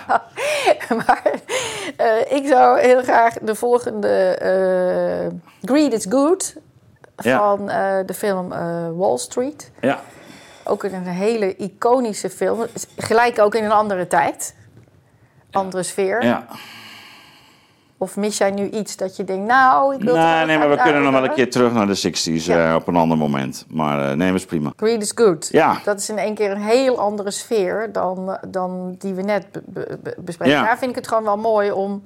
maar eh, ik zou heel graag de volgende eh, Greed is Good Ja. van de film Wall Street. ja. Ook een hele iconische film. Gelijk ook in een andere tijd. Andere sfeer. ja. Of mis jij nu iets dat je denkt, nou, ik wil Nee, nee, maar we kunnen nog wel een keer terug naar de 60s Ja. eh, op een ander moment. Maar eh, nee, dat is prima. Greed is good. Ja. Dat is in één keer een heel andere sfeer dan, dan die we net be- be- be- bespreken. Ja. Daar vind ik het gewoon wel mooi om...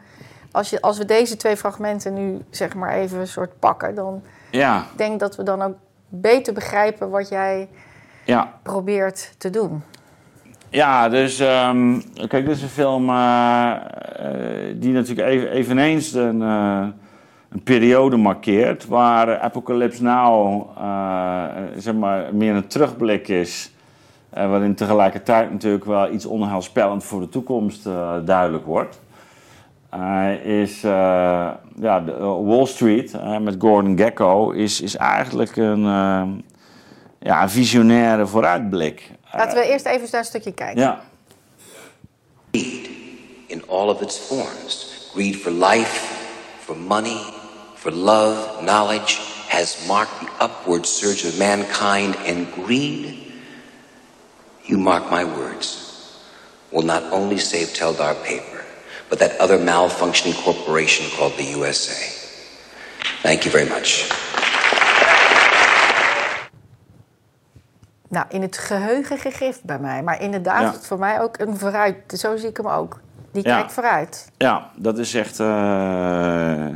Als, je, als we deze twee fragmenten nu zeg maar even een soort pakken... dan Ja, denk ik dat we dan ook beter begrijpen wat jij ja. probeert te doen. Ja, dus ehm, kijk, dit is een film eh, eh, die natuurlijk even, eveneens een, eh, een periode markeert waar Apocalypse Now zeg maar, meer een terugblik is. waarin tegelijkertijd natuurlijk wel iets onheilspellend voor de toekomst duidelijk wordt. Is, ja, Wall Street met Gordon Gekko is, is eigenlijk een, ja, een visionaire vooruitblik. Laten we eerst even naar een stukje kijken. Ja. greed in all of its forms. Greed for life, for money, for love, knowledge has marked the upward surge of mankind, and greed, you mark my words, will not only save Teldar paper, but that other malfunctioning corporation called the USA. Thank you very much. Nou, in het geheugen gegrift bij mij. Maar inderdaad, Ja. het voor mij ook een vooruit. Zo zie ik hem ook. Die Ja. kijkt vooruit. Ja, dat is echt. eh,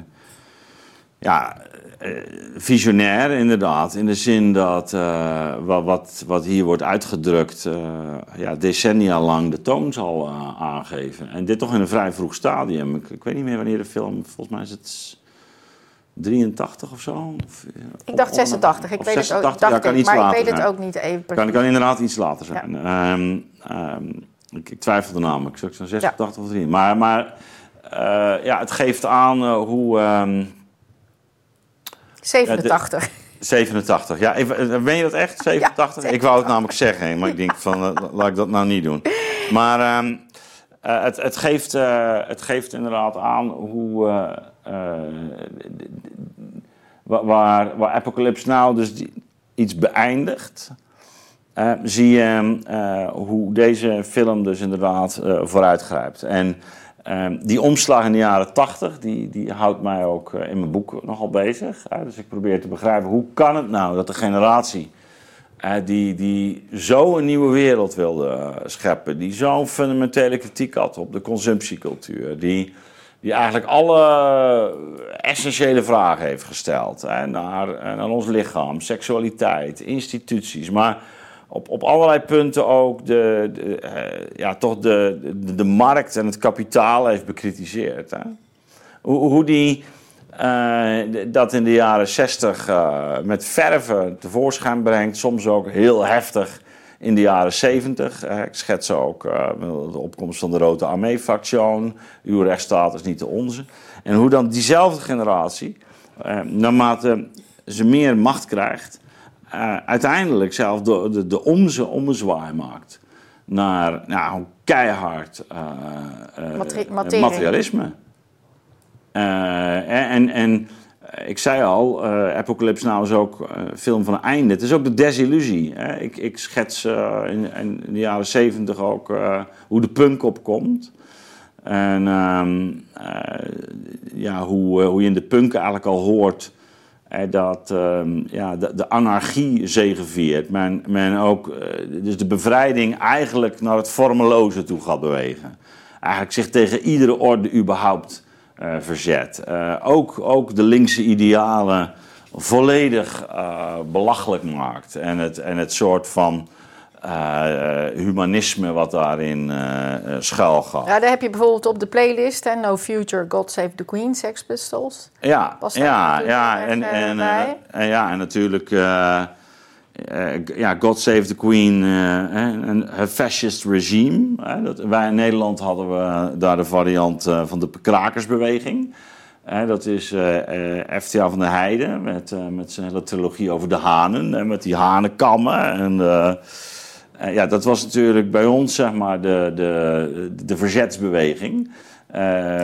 ja, eh, visionair inderdaad. In de zin dat eh, wat, wat, wat hier wordt uitgedrukt. ja, decennia lang de toon zal aangeven. En dit toch in een vrij vroeg stadium. Ik, ik weet niet meer wanneer de film. Volgens mij is het. 83 of zo? Of, eh, Ik dacht of- 86. Ik weet het ook, 86, dacht ja, kan ik, maar ik weet het zijn. ook niet even Kan, precies. kan inderdaad iets later zijn. Ehm, ehm, ik, ik twijfelde namelijk. Zou ik zo'n 86 of 3? Maar, maar eh, ja, het geeft aan eh, hoe... ehm, 87. 87, ja. Even, ben je dat echt? 87? Ja, ik wou het namelijk zeggen, maar ik denk van, laat ik dat nou niet doen. Maar het, het, geeft, het geeft inderdaad aan hoe... eh, wa- waar, waar Apocalypse Now dus iets beëindigt... eh, zie je eh, hoe deze film dus inderdaad vooruitgrijpt. En die omslag in de jaren 80, die, die houdt mij ook in mijn boek nogal bezig. dus ik probeer te begrijpen, hoe kan het nou dat de generatie die, die zo een nieuwe wereld wilde scheppen, die zo'n fundamentele kritiek had op de consumptiecultuur, die, die eigenlijk alle essentiële vragen heeft gesteld hè, naar, eh, naar ons lichaam, seksualiteit, instituties, maar op, op allerlei punten ook de, eh, ja, toch de, de, markt en het kapitaal heeft bekritiseerd. Hè. Hoe, hoe die eh, dat in de jaren 60 eh, met verven tevoorschijn brengt, soms ook heel heftig in de jaren 70. Eh, ik schets ook eh, de opkomst van de Rode Armee-fractie. Uw rechtsstaat is niet de onze. En hoe dan diezelfde generatie, eh, naarmate ze meer macht krijgt, eh, uiteindelijk zelf de, de, de omze ommezwaai maakt naar nou, keihard Materi- materialisme. En, en ik zei al, eh, Apocalypse Now is ook eh, een film van een einde. Het is ook de desillusie. Hè? Ik, ik schets eh, in, in de jaren zeventig ook hoe de punk opkomt. En ehm, eh, ja, hoe, hoe je in de punk eigenlijk al hoort dat ehm, ja, de, de anarchie zegeviert. Men, men ook dus de bevrijding eigenlijk naar het vormeloze toe gaat bewegen. Eigenlijk zich tegen iedere orde überhaupt verzet. Eh, ook, ook de linkse idealen volledig eh, belachelijk maakt. En het, en het soort van eh, humanisme wat daarin eh, eh, schuil gaat. Ja, daar heb je bijvoorbeeld op de playlist, hè, No Future, God Save the Queen, Sex Pistols. Ja, ja, ja, en, eh, en, eh, en ja, en natuurlijk, eh, eh, ja, God Save the Queen eh, en en het fascist regime. dat, wij in Nederland hadden we daar de variant eh, van de krakersbeweging. Dat is eh eh, FTA van der Heijden met, eh, met zijn hele trilogie over de hanen. En met die hanenkammen. En, eh, eh, ja, dat was natuurlijk bij ons, zeg maar, de, de, de verzetsbeweging. Eh,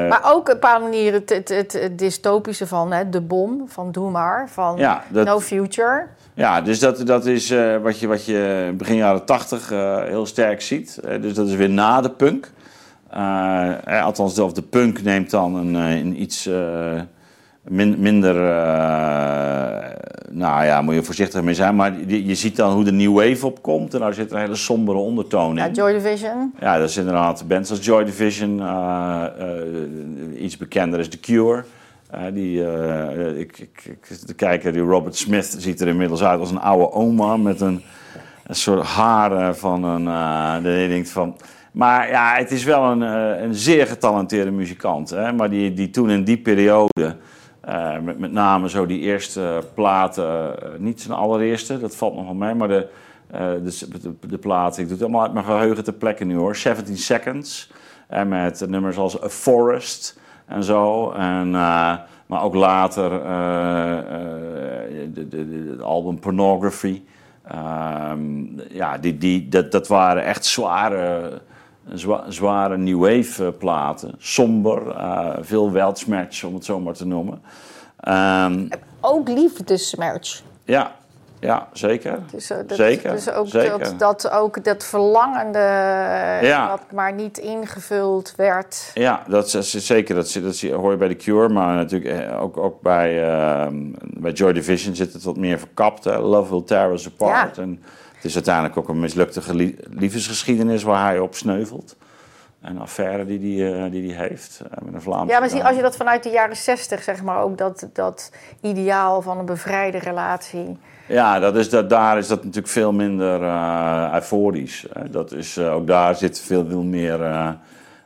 Maar ook op een bepaalde manier het, het, het, het dystopische van hè, de bom, van Doe maar, van Ja, dat- No Future. Ja, dus dat, dat is eh, wat, je, wat je begin jaren tachtig eh, heel sterk ziet. Dus dat is weer na de punk. Althans, de, of de punk neemt dan een, een iets min- minder... eh, nou ja, moet je voorzichtig mee zijn. Maar je, je ziet dan hoe de new wave opkomt. En daar zit een hele sombere ondertoon in. Ja, Joy Division. Ja, dat is inderdaad bands als Joy Division. eh, eh, iets bekender is The Cure. Die, ik, ik, ik zit te kijken, die Robert Smith ziet er inmiddels uit als een oude oma met een, een soort haren van een. dat je denkt van. Maar ja, het is wel een, een zeer getalenteerde muzikant. Hè? Maar die, die toen in die periode, eh, met, name zo die eerste platen, eh, niet zijn allereerste, dat valt nog wel mee, maar de, eh, de, de, de platen, ik doe het allemaal uit mijn geheugen ter plekke nu hoor. 17 Seconds, en met nummers als A Forest en zo. En, maar ook later het album Pornography. Ehm, ja, die, die, dat, dat waren echt zware, zwa- zware new wave eh, platen. Somber, eh, veel weltsmerch om het zo maar te noemen. Ehm, Ook liefdesmerch. ja, ja, zeker. Dus, eh, dat, zeker, dus ook zeker. Dat, dat, ook dat verlangende, Ja. wat maar niet ingevuld werd. Ja, dat is, dat zeker. Dat, dat hoor je bij The Cure, maar natuurlijk ook, ook bij, ehm, bij Joy Division zit het wat meer verkapt. Hè. Love Will Tear Us Apart. Ja. En het is uiteindelijk ook een mislukte liefdesgeschiedenis waar hij op sneuvelt. Een affaire die hij die, die die heeft eh, met een Vlaamse Ja, maar zie, als je dat vanuit de jaren zestig, zeg maar, ook dat, dat ideaal van een bevrijde relatie. Ja, dat is, dat, daar is dat natuurlijk veel minder eh, euforisch. Dat is, eh, ook daar zit veel, veel meer, eh,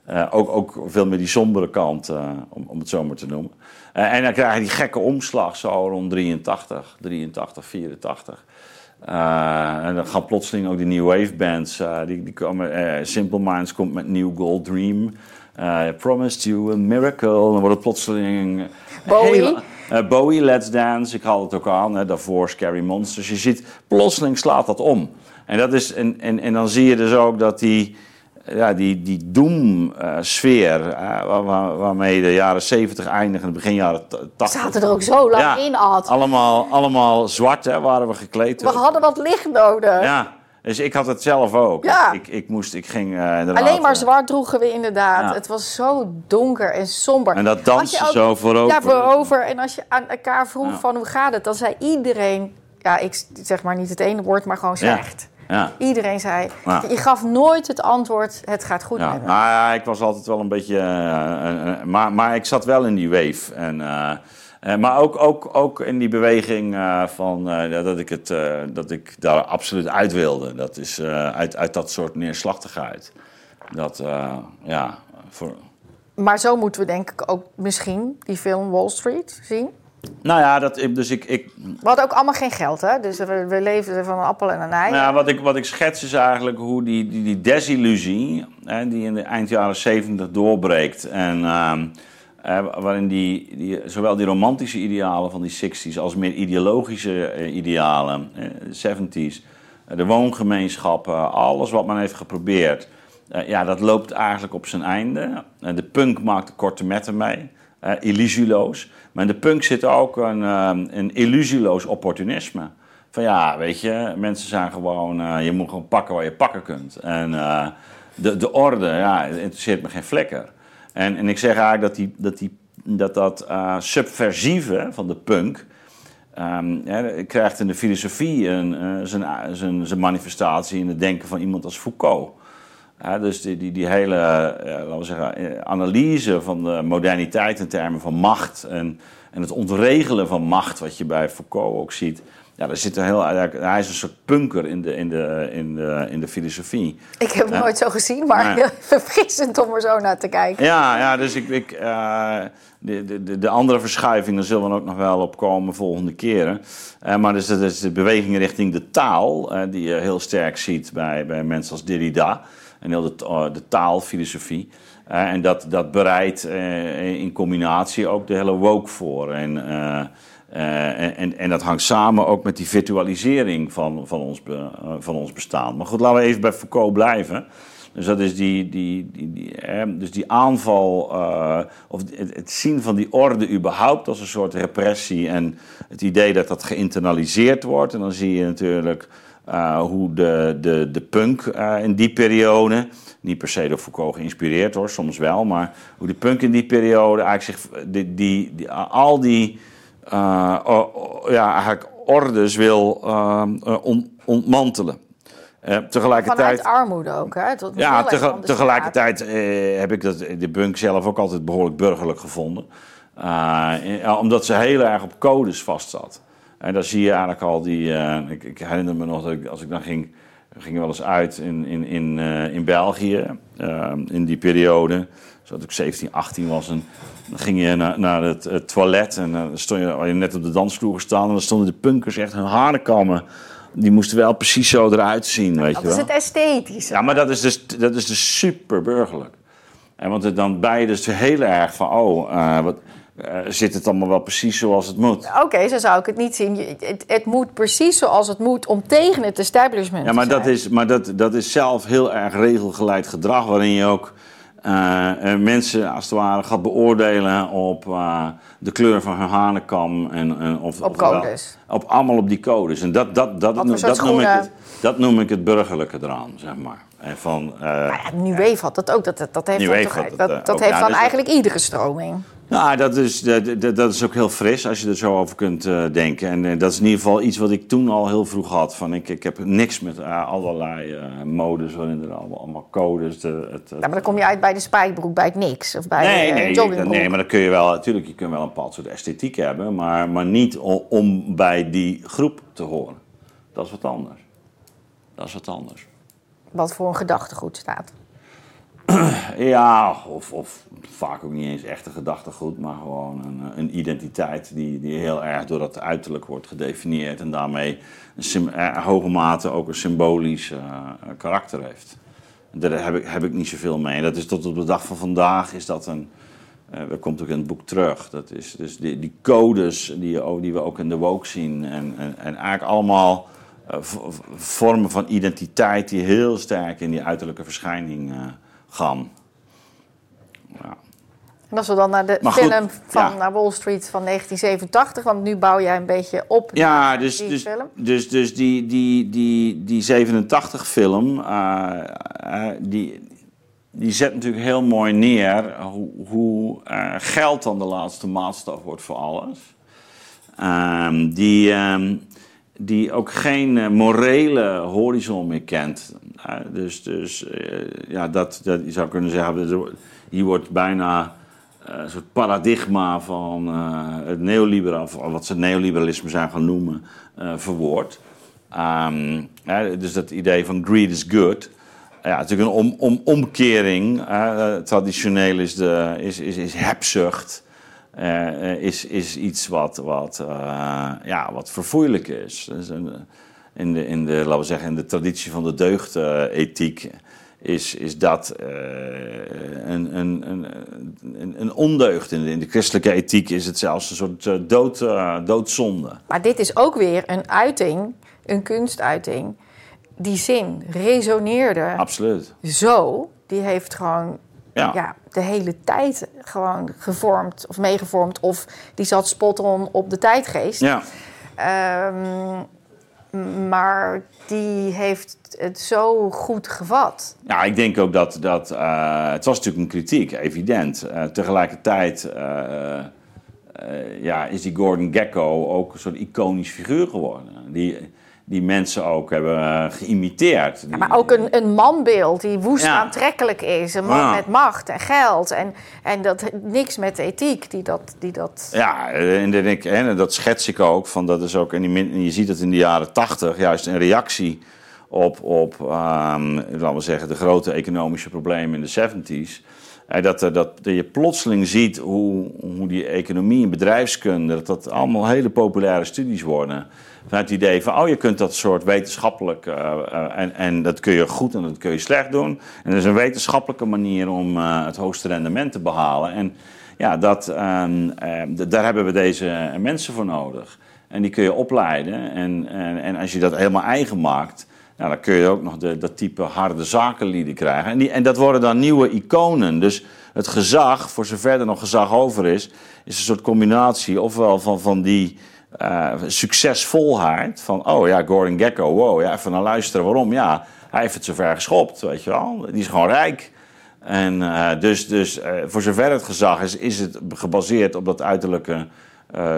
eh, ook, ook veel meer die sombere kant, eh, om, om het zo maar te noemen. Eh, en dan krijg je die gekke omslag zo rond 83, 83, 84. Eh, en dan gaan plotseling ook die New Wave bands, eh, die, die komen, eh, Simple Minds komt met New Gold Dream. eh, Promised You a Miracle. Dan wordt het plotseling... Bowie. Bowie, Let's Dance, ik haal het ook aan. Hè, daarvoor Scary Monsters. Je ziet, plotseling slaat dat om. En, dat is, en, en, en dan zie je dus ook dat die, ja, die, die doom-sfeer... eh, waar- waar- waarmee de jaren 70 eindigen, begin jaren t- 80... Zaten er ook zo lang in, Ad. Allemaal, allemaal zwart hè, waren we gekleed. We hadden wat licht nodig. Ja, dus ik had het zelf ook. Ja. Ik, ik, moest, ik ging eh. Alleen maar zwart droegen we inderdaad. Ja. Het was zo donker en somber. En dat dansen zo voorover. Ja, voorover. En als je aan elkaar vroeg van hoe gaat het, dan zei iedereen... Ja, ik zeg maar niet het ene woord, maar gewoon slecht. Ja. Iedereen zei... Ja. Je gaf nooit het antwoord, het gaat goed Ja, met me. nou ja, ik was altijd wel een beetje. eh, eh, eh, maar, maar ik zat wel in die wave. En, maar ook, ook, ook in die beweging van dat, ik het, dat ik daar absoluut uit wilde. Dat is uit, uit dat soort neerslachtigheid. Dat, ja, voor, Maar zo moeten we denk ik ook misschien die film Wall Street zien. Nou ja, dat, dus ik, ik, We hadden ook allemaal geen geld, hè? Dus we, we leefden van een appel en een ei. Nou ja, wat, ik, wat ik schets is eigenlijk hoe die, die, die desillusie, hè, die in de eind jaren 70 doorbreekt. En ehm, eh, waarin die, die, zowel die romantische idealen van die 60s als meer ideologische eh, idealen, eh, de 70s, eh, de woongemeenschappen, alles wat men heeft geprobeerd. eh, ja, dat loopt eigenlijk op zijn einde. Eh, de punk maakt de korte metten mee. eh, illusieloos. Maar in de punk zit ook een, ehm, een illusieloos opportunisme. Van ja, weet je, mensen zijn gewoon, eh, je moet gewoon pakken waar je pakken kunt. En eh, de, de orde, ja, interesseert me geen flikker. En, en ik zeg eigenlijk dat die, dat, die, dat, dat eh, subversieve van de punk, ehm, krijgt in de filosofie een, eh, zijn, zijn, zijn manifestatie in het denken van iemand als Foucault. Dus die, die, die hele eh, laten we zeggen, eh, analyse van de moderniteit in termen van macht en, en het ontregelen van macht, wat je bij Foucault ook ziet. Ja, daar zit een heel, hij is een soort punker in de, in de, in de, in de filosofie. Ik heb het Ja. nooit zo gezien, maar heel verfrissend om er zo naar te kijken. Ja, ja dus ik, ik, eh, de, de- de, de andere verschuivingen zullen we ook nog wel op komen volgende keren. Maar dus, dat is de beweging richting de taal, die je heel sterk ziet bij, bij mensen als Derrida. En heel de, ta- de taalfilosofie. Eh, en dat, dat bereidt eh, in combinatie ook de hele woke voor. En, eh, eh, en, en, dat hangt samen ook met die virtualisering van, van, ons, eh, van ons bestaan. Maar goed, laten we even bij Foucault blijven. Dus dat is die, die, die, dus die aanval, eh, of het, het zien van die orde überhaupt als een soort repressie. En het idee dat dat geïnternaliseerd wordt. En dan zie je natuurlijk eh, hoe de, de, de punk eh, in die periode, niet per se door Foucault geïnspireerd hoor, soms wel, maar hoe de punk in die periode eigenlijk zich, die, die, die- al die o- ja, eigenlijk ordes wil on- ontmantelen. Tegelijkertijd. Vanuit armoede ook, hè? Tot Ja, tege- tegelijkertijd heb ik dat, de bunk zelf ook altijd behoorlijk burgerlijk gevonden. Omdat ze heel erg op codes vast zat. En daar zie je eigenlijk al die... eh, ik, ik herinner me nog dat ik, als ik dan ging... We gingen wel eens uit in, in, in, eh, in België, eh, in die periode. Zodat ik 17, 18 was. En dan ging je naar, naar het, het toilet en dan stond je, had je net op de dansvloer gestaan. En dan stonden de punkers echt hun haren kammen. Die moesten wel precies zo eruit zien, weet Dat je is wel. het esthetische. Ja, maar dat is dus, dat is dus super burgerlijk. En want het dan ben je dus heel erg van, oh, wat, eh, zit het allemaal wel precies zoals het moet? Oké, zo zou ik het niet zien. Het, het moet precies zoals het moet om tegen het establishment Ja, maar te dat zijn. is, maar dat, dat is zelf heel erg regelgeleid gedrag, waarin je ook eh, eh, mensen als het ware gaat beoordelen op de kleur van hun hanenkam. En, en of, Op codes. Op allemaal op die codes. En dat, dat, dat, dat, soort noem ik het, dat noem ik het burgerlijke eraan, zeg maar. En van, Nou ja, New Wave had dat ook. Dat, dat, dat heeft het, dat, eh, dat heeft dan dus- eigenlijk iedere stroming. Nou, dat is, dat, dat- is ook heel fris als je er zo over kunt eh, denken. En eh, dat is in ieder geval iets wat ik toen al heel vroeg had. Van ik, ik heb niks met eh, allerlei modes waarin er allemaal, allemaal codes. De, het, Ja, maar dan kom je uit bij de spijkerbroek, bij het niks. Of bij nee, nee, joggingbroek. nee, maar dan kun je wel, natuurlijk, je kunt wel een bepaald soort esthetiek hebben, maar, maar niet o- om bij die groep te horen. Dat is wat anders. Dat is wat anders. Wat voor een gedachtegoed staat. Ja, of, vaak ook niet eens echte gedachtegoed, maar gewoon een, een identiteit die, die heel erg door dat uiterlijk wordt gedefinieerd en daarmee een eh, hoge mate ook een symbolisch eh, karakter heeft. Daar heb ik, heb ik niet zoveel mee. Dat is tot op de dag van vandaag is dat een. eh, dat komt ook in het boek terug. Dat is dus die, die codes die, we ook in de woke zien. En, en, en eigenlijk allemaal eh, vormen van identiteit die heel sterk in die uiterlijke verschijning eh, gaan. Ja. En als we dan naar de Maar goed, film van ja. naar Wall Street van 1987, want nu bouw jij een beetje op Ja, dus, die dus, film. dus, dus die, die, die, die 87-film, die, die zet natuurlijk heel mooi neer hoe, hoe eh, geld dan de laatste maatstaf wordt voor alles. Ehm, die, ehm, die ook geen eh, morele horizon meer kent. Eh, dus dus eh, ja, dat, dat, je zou kunnen zeggen, er- hier wordt bijna eh, een soort paradigma van het neoliberalisme, of wat ze neoliberalisme zijn gaan noemen, verwoord. Ehm, dus dat idee van greed is good. Ja, natuurlijk een om, om, omkering. traditioneel is, de, is, is, is hebzucht. Eh, eh, is, is iets wat, wat, eh, ja, wat verfoeilijk is. Dus in, de, in, de, laten we zeggen, in de traditie van de deugdethiek is, is dat een, een, een, een, ondeugd. In de, in de christelijke ethiek is het zelfs een soort dood, doodzonde. Maar dit is ook weer een uiting, een kunstuiting. Die zin resoneerde Absoluut. zo. Die heeft gewoon Ja. ja. de hele tijd gewoon gevormd of meegevormd. Of die zat spot on op de tijdgeest. Ja. Ehm, maar die heeft het zo goed gevat. Ja, ik denk ook dat, dat eh, het was natuurlijk een kritiek, evident. Eh, tegelijkertijd eh, ja, is die Gordon Gekko ook een soort iconisch figuur geworden. Die, die mensen ook hebben eh, geïmiteerd. Ja, maar ook een, een manbeeld die woest Ja. aantrekkelijk is. Een man Ja. met macht en geld. En, en dat, niks met ethiek die dat... Die dat Ja, en dat, ik, en dat schets ik ook. Van dat is ook en die en je ziet het in de jaren tachtig, juist een reactie op, op ehm, laten we zeggen, de grote economische problemen in de 70s. Eh, dat, eh, dat je plotseling ziet hoe, hoe die economie en bedrijfskunde, dat dat allemaal hele populaire studies worden. Vanuit het idee van, oh, je kunt dat soort wetenschappelijk, eh, en, en dat kun je goed en dat kun je slecht doen. En dat is een wetenschappelijke manier om het hoogste rendement te behalen. En ja, dat, ehm, daar hebben we deze mensen voor nodig. En die kun je opleiden. En, en, en als je dat helemaal eigen maakt, nou, dan kun je ook nog de, dat type harde zakenlieden krijgen. En, die, en dat worden dan nieuwe iconen. Dus het gezag, voor zover er nog gezag over is, is een soort combinatie ofwel van, van die eh, succesvolheid. Van, oh ja, Gordon Gekko, wow, ja, even naar luisteren. Waarom? Ja, hij heeft het zover geschopt, weet je wel. Die is gewoon rijk. En eh, dus, dus eh, voor zover het gezag is, is het gebaseerd op dat uiterlijke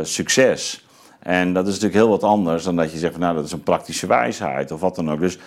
succes. En dat is natuurlijk heel wat anders dan dat je zegt, van, nou, dat is een praktische wijsheid of wat dan ook. Dus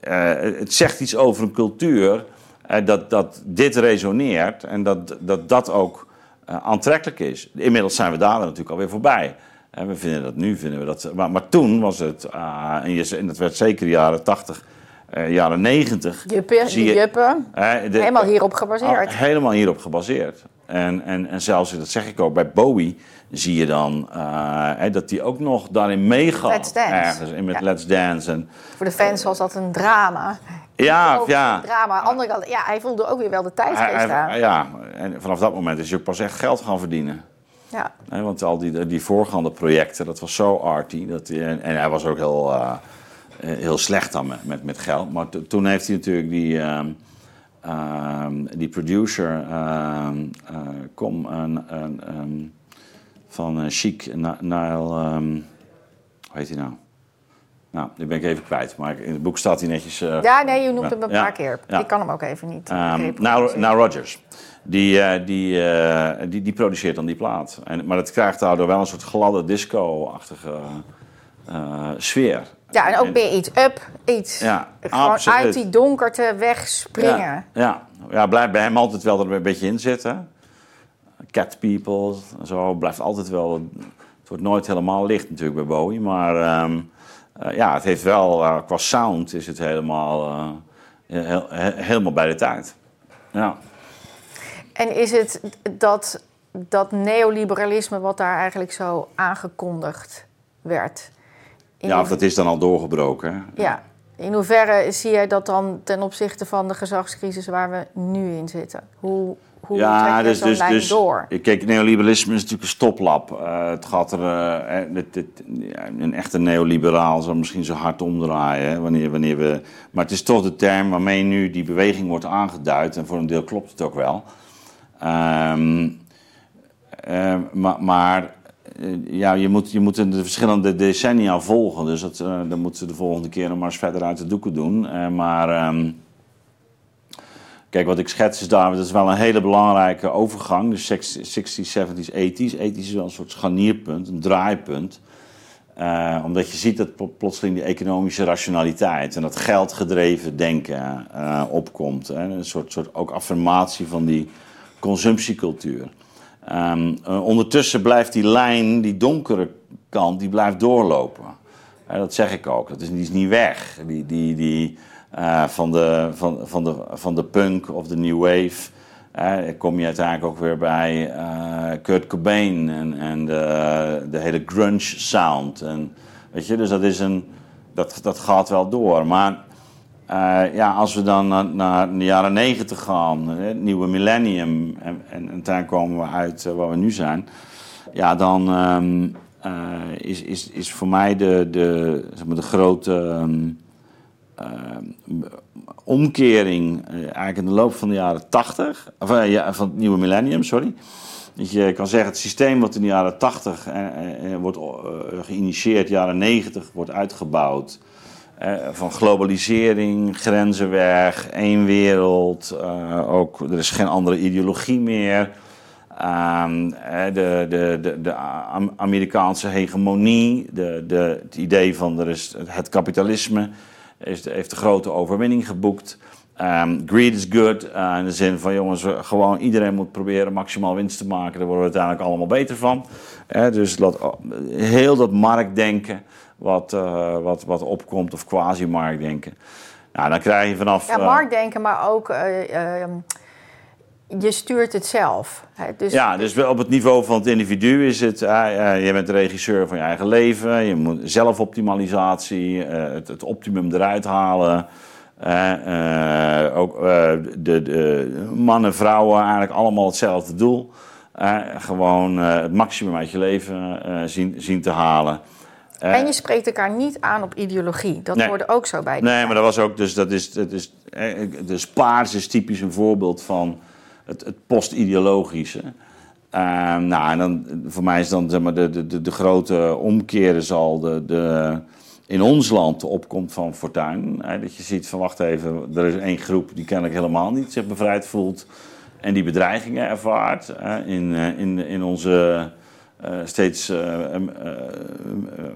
eh, het zegt iets over een cultuur eh, dat, dat dit resoneert en dat dat, dat ook eh, aantrekkelijk is. Inmiddels zijn we daar natuurlijk alweer voorbij. En we vinden dat nu, vinden we dat. Maar, maar toen was het, ah, en, dat werd zeker de jaren 80, eh, jaren 90. juppen, zie je- juppen. hè, de- Helemaal hierop gebaseerd. Oh, helemaal hierop gebaseerd. En, en, en zelfs, dat zeg ik ook, bij Bowie zie je dan eh, dat hij ook nog daarin meegaat. Let's Dance. Ergens, in met Ja. Let's Dance. En, Voor de fans was dat een drama. ja, ja. een drama. Andere kant, ja, hij voelde ook weer wel de tijdgeest hij- aan. ja, en vanaf dat moment is hij ook pas echt geld gaan verdienen. Ja. Want al die, die voorgaande projecten, dat was zo arty. Dat en, en hij was ook heel, eh, heel slecht dan met, met, met geld. Maar to- toen heeft hij natuurlijk die, ehm, ehm, die producer, ehm eh, kom, een, van eh, Chic, Na- Nile, ehm, hoe heet hij nou? Nou, die ben ik even kwijt. Maar in het boek staat hij netjes... eh, ja, nee, je noemt hem een Ja, paar keer. ja. Ik kan hem ook even niet. reproduceren. nou, nou Rogers. Die, die, die, die produceert dan die plaat. En, maar het krijgt daardoor wel een soort gladde disco-achtige sfeer. ja, en ook weer iets up, iets. Ja, Gewoon absoluut. uit die donkerte wegspringen. Ja, ja. ja blijft bij hem altijd wel er een beetje in zitten. Cat People, zo blijft altijd wel. Het wordt nooit helemaal licht natuurlijk bij Bowie, maar ehm, eh, ja, het heeft wel eh, qua sound is het helemaal, eh, heel, he- helemaal bij de tijd. Ja. En is het dat, dat neoliberalisme wat daar eigenlijk zo aangekondigd werd? In ja, of dat is dan al doorgebroken. hè? ja. In hoeverre zie jij dat dan ten opzichte van de gezagscrisis waar we nu in zitten? Hoe, hoe trek je zo'n lijn door? Kijk, neoliberalisme is natuurlijk een stoplap. Eh, het gaat er. eh, eh, dit- dit- ja, een echte neoliberaal zal misschien zo hard omdraaien. Hè, wanneer, wanneer we, maar het is toch de term waarmee nu die beweging wordt aangeduid. En voor een deel klopt het ook wel. Ehm, eh, maar maar ja, je, moet, je moet de verschillende decennia volgen. Dus dat, dan moeten we de volgende keer nog maar eens verder uit de doeken doen. Maar. ehm, Kijk, wat ik schets is daar, dat is wel een hele belangrijke overgang. Dus 60s, 70s, 80s. 80s is wel een soort scharnierpunt, een draaipunt. Eh, omdat je ziet dat pl- plotseling die economische rationaliteit en dat geldgedreven denken eh, opkomt. Hè. Een soort, soort ook affirmatie van die consumptiecultuur. Ehm, eh, ondertussen blijft die lijn, die donkere kant, die blijft doorlopen. Dat zeg ik ook. Dat is, die is niet weg. Die, die, die, eh, van, de, van, van, de, van de punk of de new wave. eh, kom je uiteindelijk ook weer bij eh, Kurt Cobain en, en de, de hele grunge sound. En, weet je, dus dat, is een, dat, dat gaat wel door. Maar eh, ja, als we dan naar, naar de jaren negentig gaan, het nieuwe millennium, en, en, daar komen we uit waar we nu zijn, ja, dan ehm, eh, is, is, is voor mij de, de, zeg maar de grote ehm, omkering eh, eigenlijk in de loop van de jaren 80, of eh, ja, van het nieuwe millennium, sorry. Dat je kan zeggen, het systeem wat in de jaren 80 eh, wordt geïnitieerd, jaren 90 wordt uitgebouwd. Van globalisering, grenzen weg, één wereld. ook, er is geen andere ideologie meer. Ehm, eh, de, de, de, de Am- Amerikaanse hegemonie, de, de, het idee van er is het kapitalisme is, heeft de grote overwinning geboekt. Ehm, greed is good, eh, in de zin van jongens, gewoon iedereen moet proberen maximaal winst te maken. Daar worden we uiteindelijk allemaal beter van. Eh, dus dat, heel dat marktdenken wat, eh, wat, wat opkomt, of quasi-marktdenken. Nou, dan krijg je vanaf... Ja, eh, marktdenken, maar ook eh, ehm, je stuurt het zelf. Hè? Dus Ja, dus op het niveau van het individu is het... eh, je bent de regisseur van je eigen leven. Je moet zelfoptimalisatie, eh, het, het optimum eruit halen. Ook de, de mannen, vrouwen, eigenlijk allemaal hetzelfde doel. Gewoon het maximum uit je leven zien, zien te halen. En je spreekt elkaar niet aan op ideologie. Dat Nee. hoorde ook zo bij. Nee, tijd. maar dat was ook, dus dat is, dat is, dus paars is typisch een voorbeeld van het, het post-ideologische. Ehm, nou, en dan, voor mij is dan zeg maar, de, de, de, grote omkeer zal de, de, in ons land de opkomst van Fortuin. Hè, dat je ziet van, wacht even, er is één groep die kennelijk helemaal niet zich bevrijd voelt. En die bedreigingen ervaart hè, in, eh, in, in onze eh, steeds eh,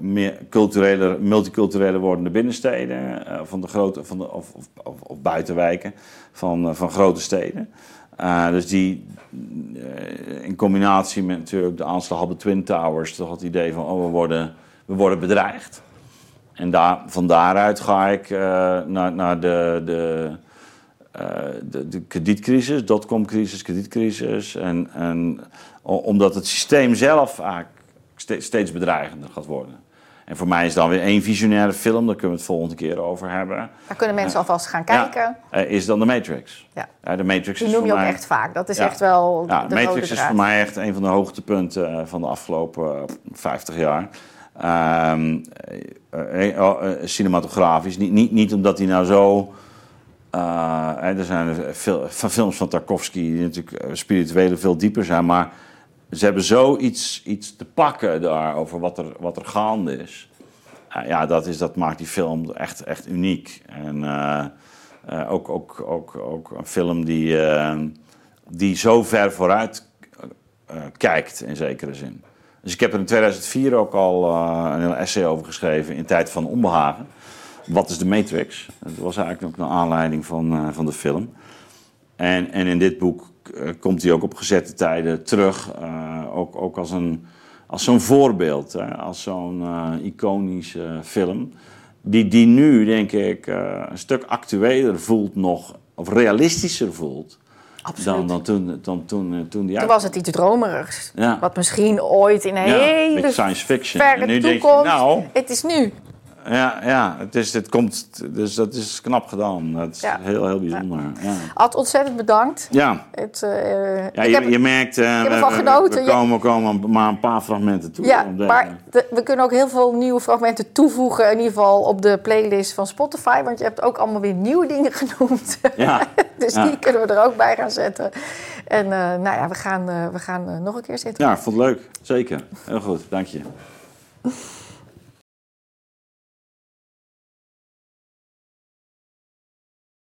meer culturele, multiculturele wordende binnensteden. van de grote, van de, of, of, of, buitenwijken van, van grote steden. Eh, dus die eh, in combinatie met natuurlijk de aanslag op de Twin Towers, toch het idee van oh, we worden, we worden bedreigd. En daar, van daaruit ga ik eh, naar, naar de, de, de, de kredietcrisis, dotcom-crisis, kredietcrisis. En, en omdat het systeem zelf eigenlijk ste- steeds bedreigender gaat worden. En voor mij is dan weer één visionaire film, daar kunnen we het volgende keer over hebben. Daar kunnen mensen alvast gaan kijken. Ja, eh, is dan de Matrix. Ja. De Matrix Die is noem je ook mij... echt vaak. Dat is Ja. echt wel Ja, de Matrix is draad. voor mij echt een van de hoogtepunten eh, van de afgelopen eh, 50 jaar. Ehm, eh, eh, oh, eh, cinematografisch. Niet, niet, niet omdat hij nou zo. eh, er zijn veel, van films van Tarkovsky die natuurlijk eh, spirituele veel dieper zijn. Maar ze hebben zoiets iets te pakken daar over wat er, wat er gaande is. Eh, ja, dat, is, dat maakt die film echt, echt uniek. En eh, eh, ook, ook, ook, ook een film die, die zo ver vooruit kijkt, in zekere zin. Dus ik heb er in 2004 ook al een heel essay over geschreven in Tijd van Onbehagen. Wat is de Matrix? Dat was eigenlijk ook een aanleiding van, van de film. En, en in dit boek komt hij ook op gezette tijden terug. eh, ook, ook als, een, als zo'n voorbeeld, hè, als zo'n eh, iconische film. Die, die nu, denk ik, eh, een stuk actueler voelt nog, of realistischer voelt. Dan, dan toen, dan toen, eh, toen die Toen was het iets dromerigs. Ja. Wat misschien ooit in een Ja, hele science fiction. verre En nu denk je, toekomst. nou- Het is nu. Ja, ja het, is, het komt, dus dat is knap gedaan. Dat is Ja. heel, heel bijzonder. Ja, Ad, ontzettend bedankt. ja. Het, eh, ja ik je, heb- je merkt, eh, heb we, ervan we- genoten. we Je- komen, komen maar een paar fragmenten toe. Ja, maar de- we kunnen ook heel veel nieuwe fragmenten toevoegen. In ieder geval op de playlist van Spotify. Want je hebt ook allemaal weer nieuwe dingen genoemd. Ja, dus die kunnen we er ook bij gaan zetten. En eh, nou ja, we gaan, eh, we gaan eh, nog een keer zitten. Ja, ik vond het leuk. Zeker. Heel goed, dank je.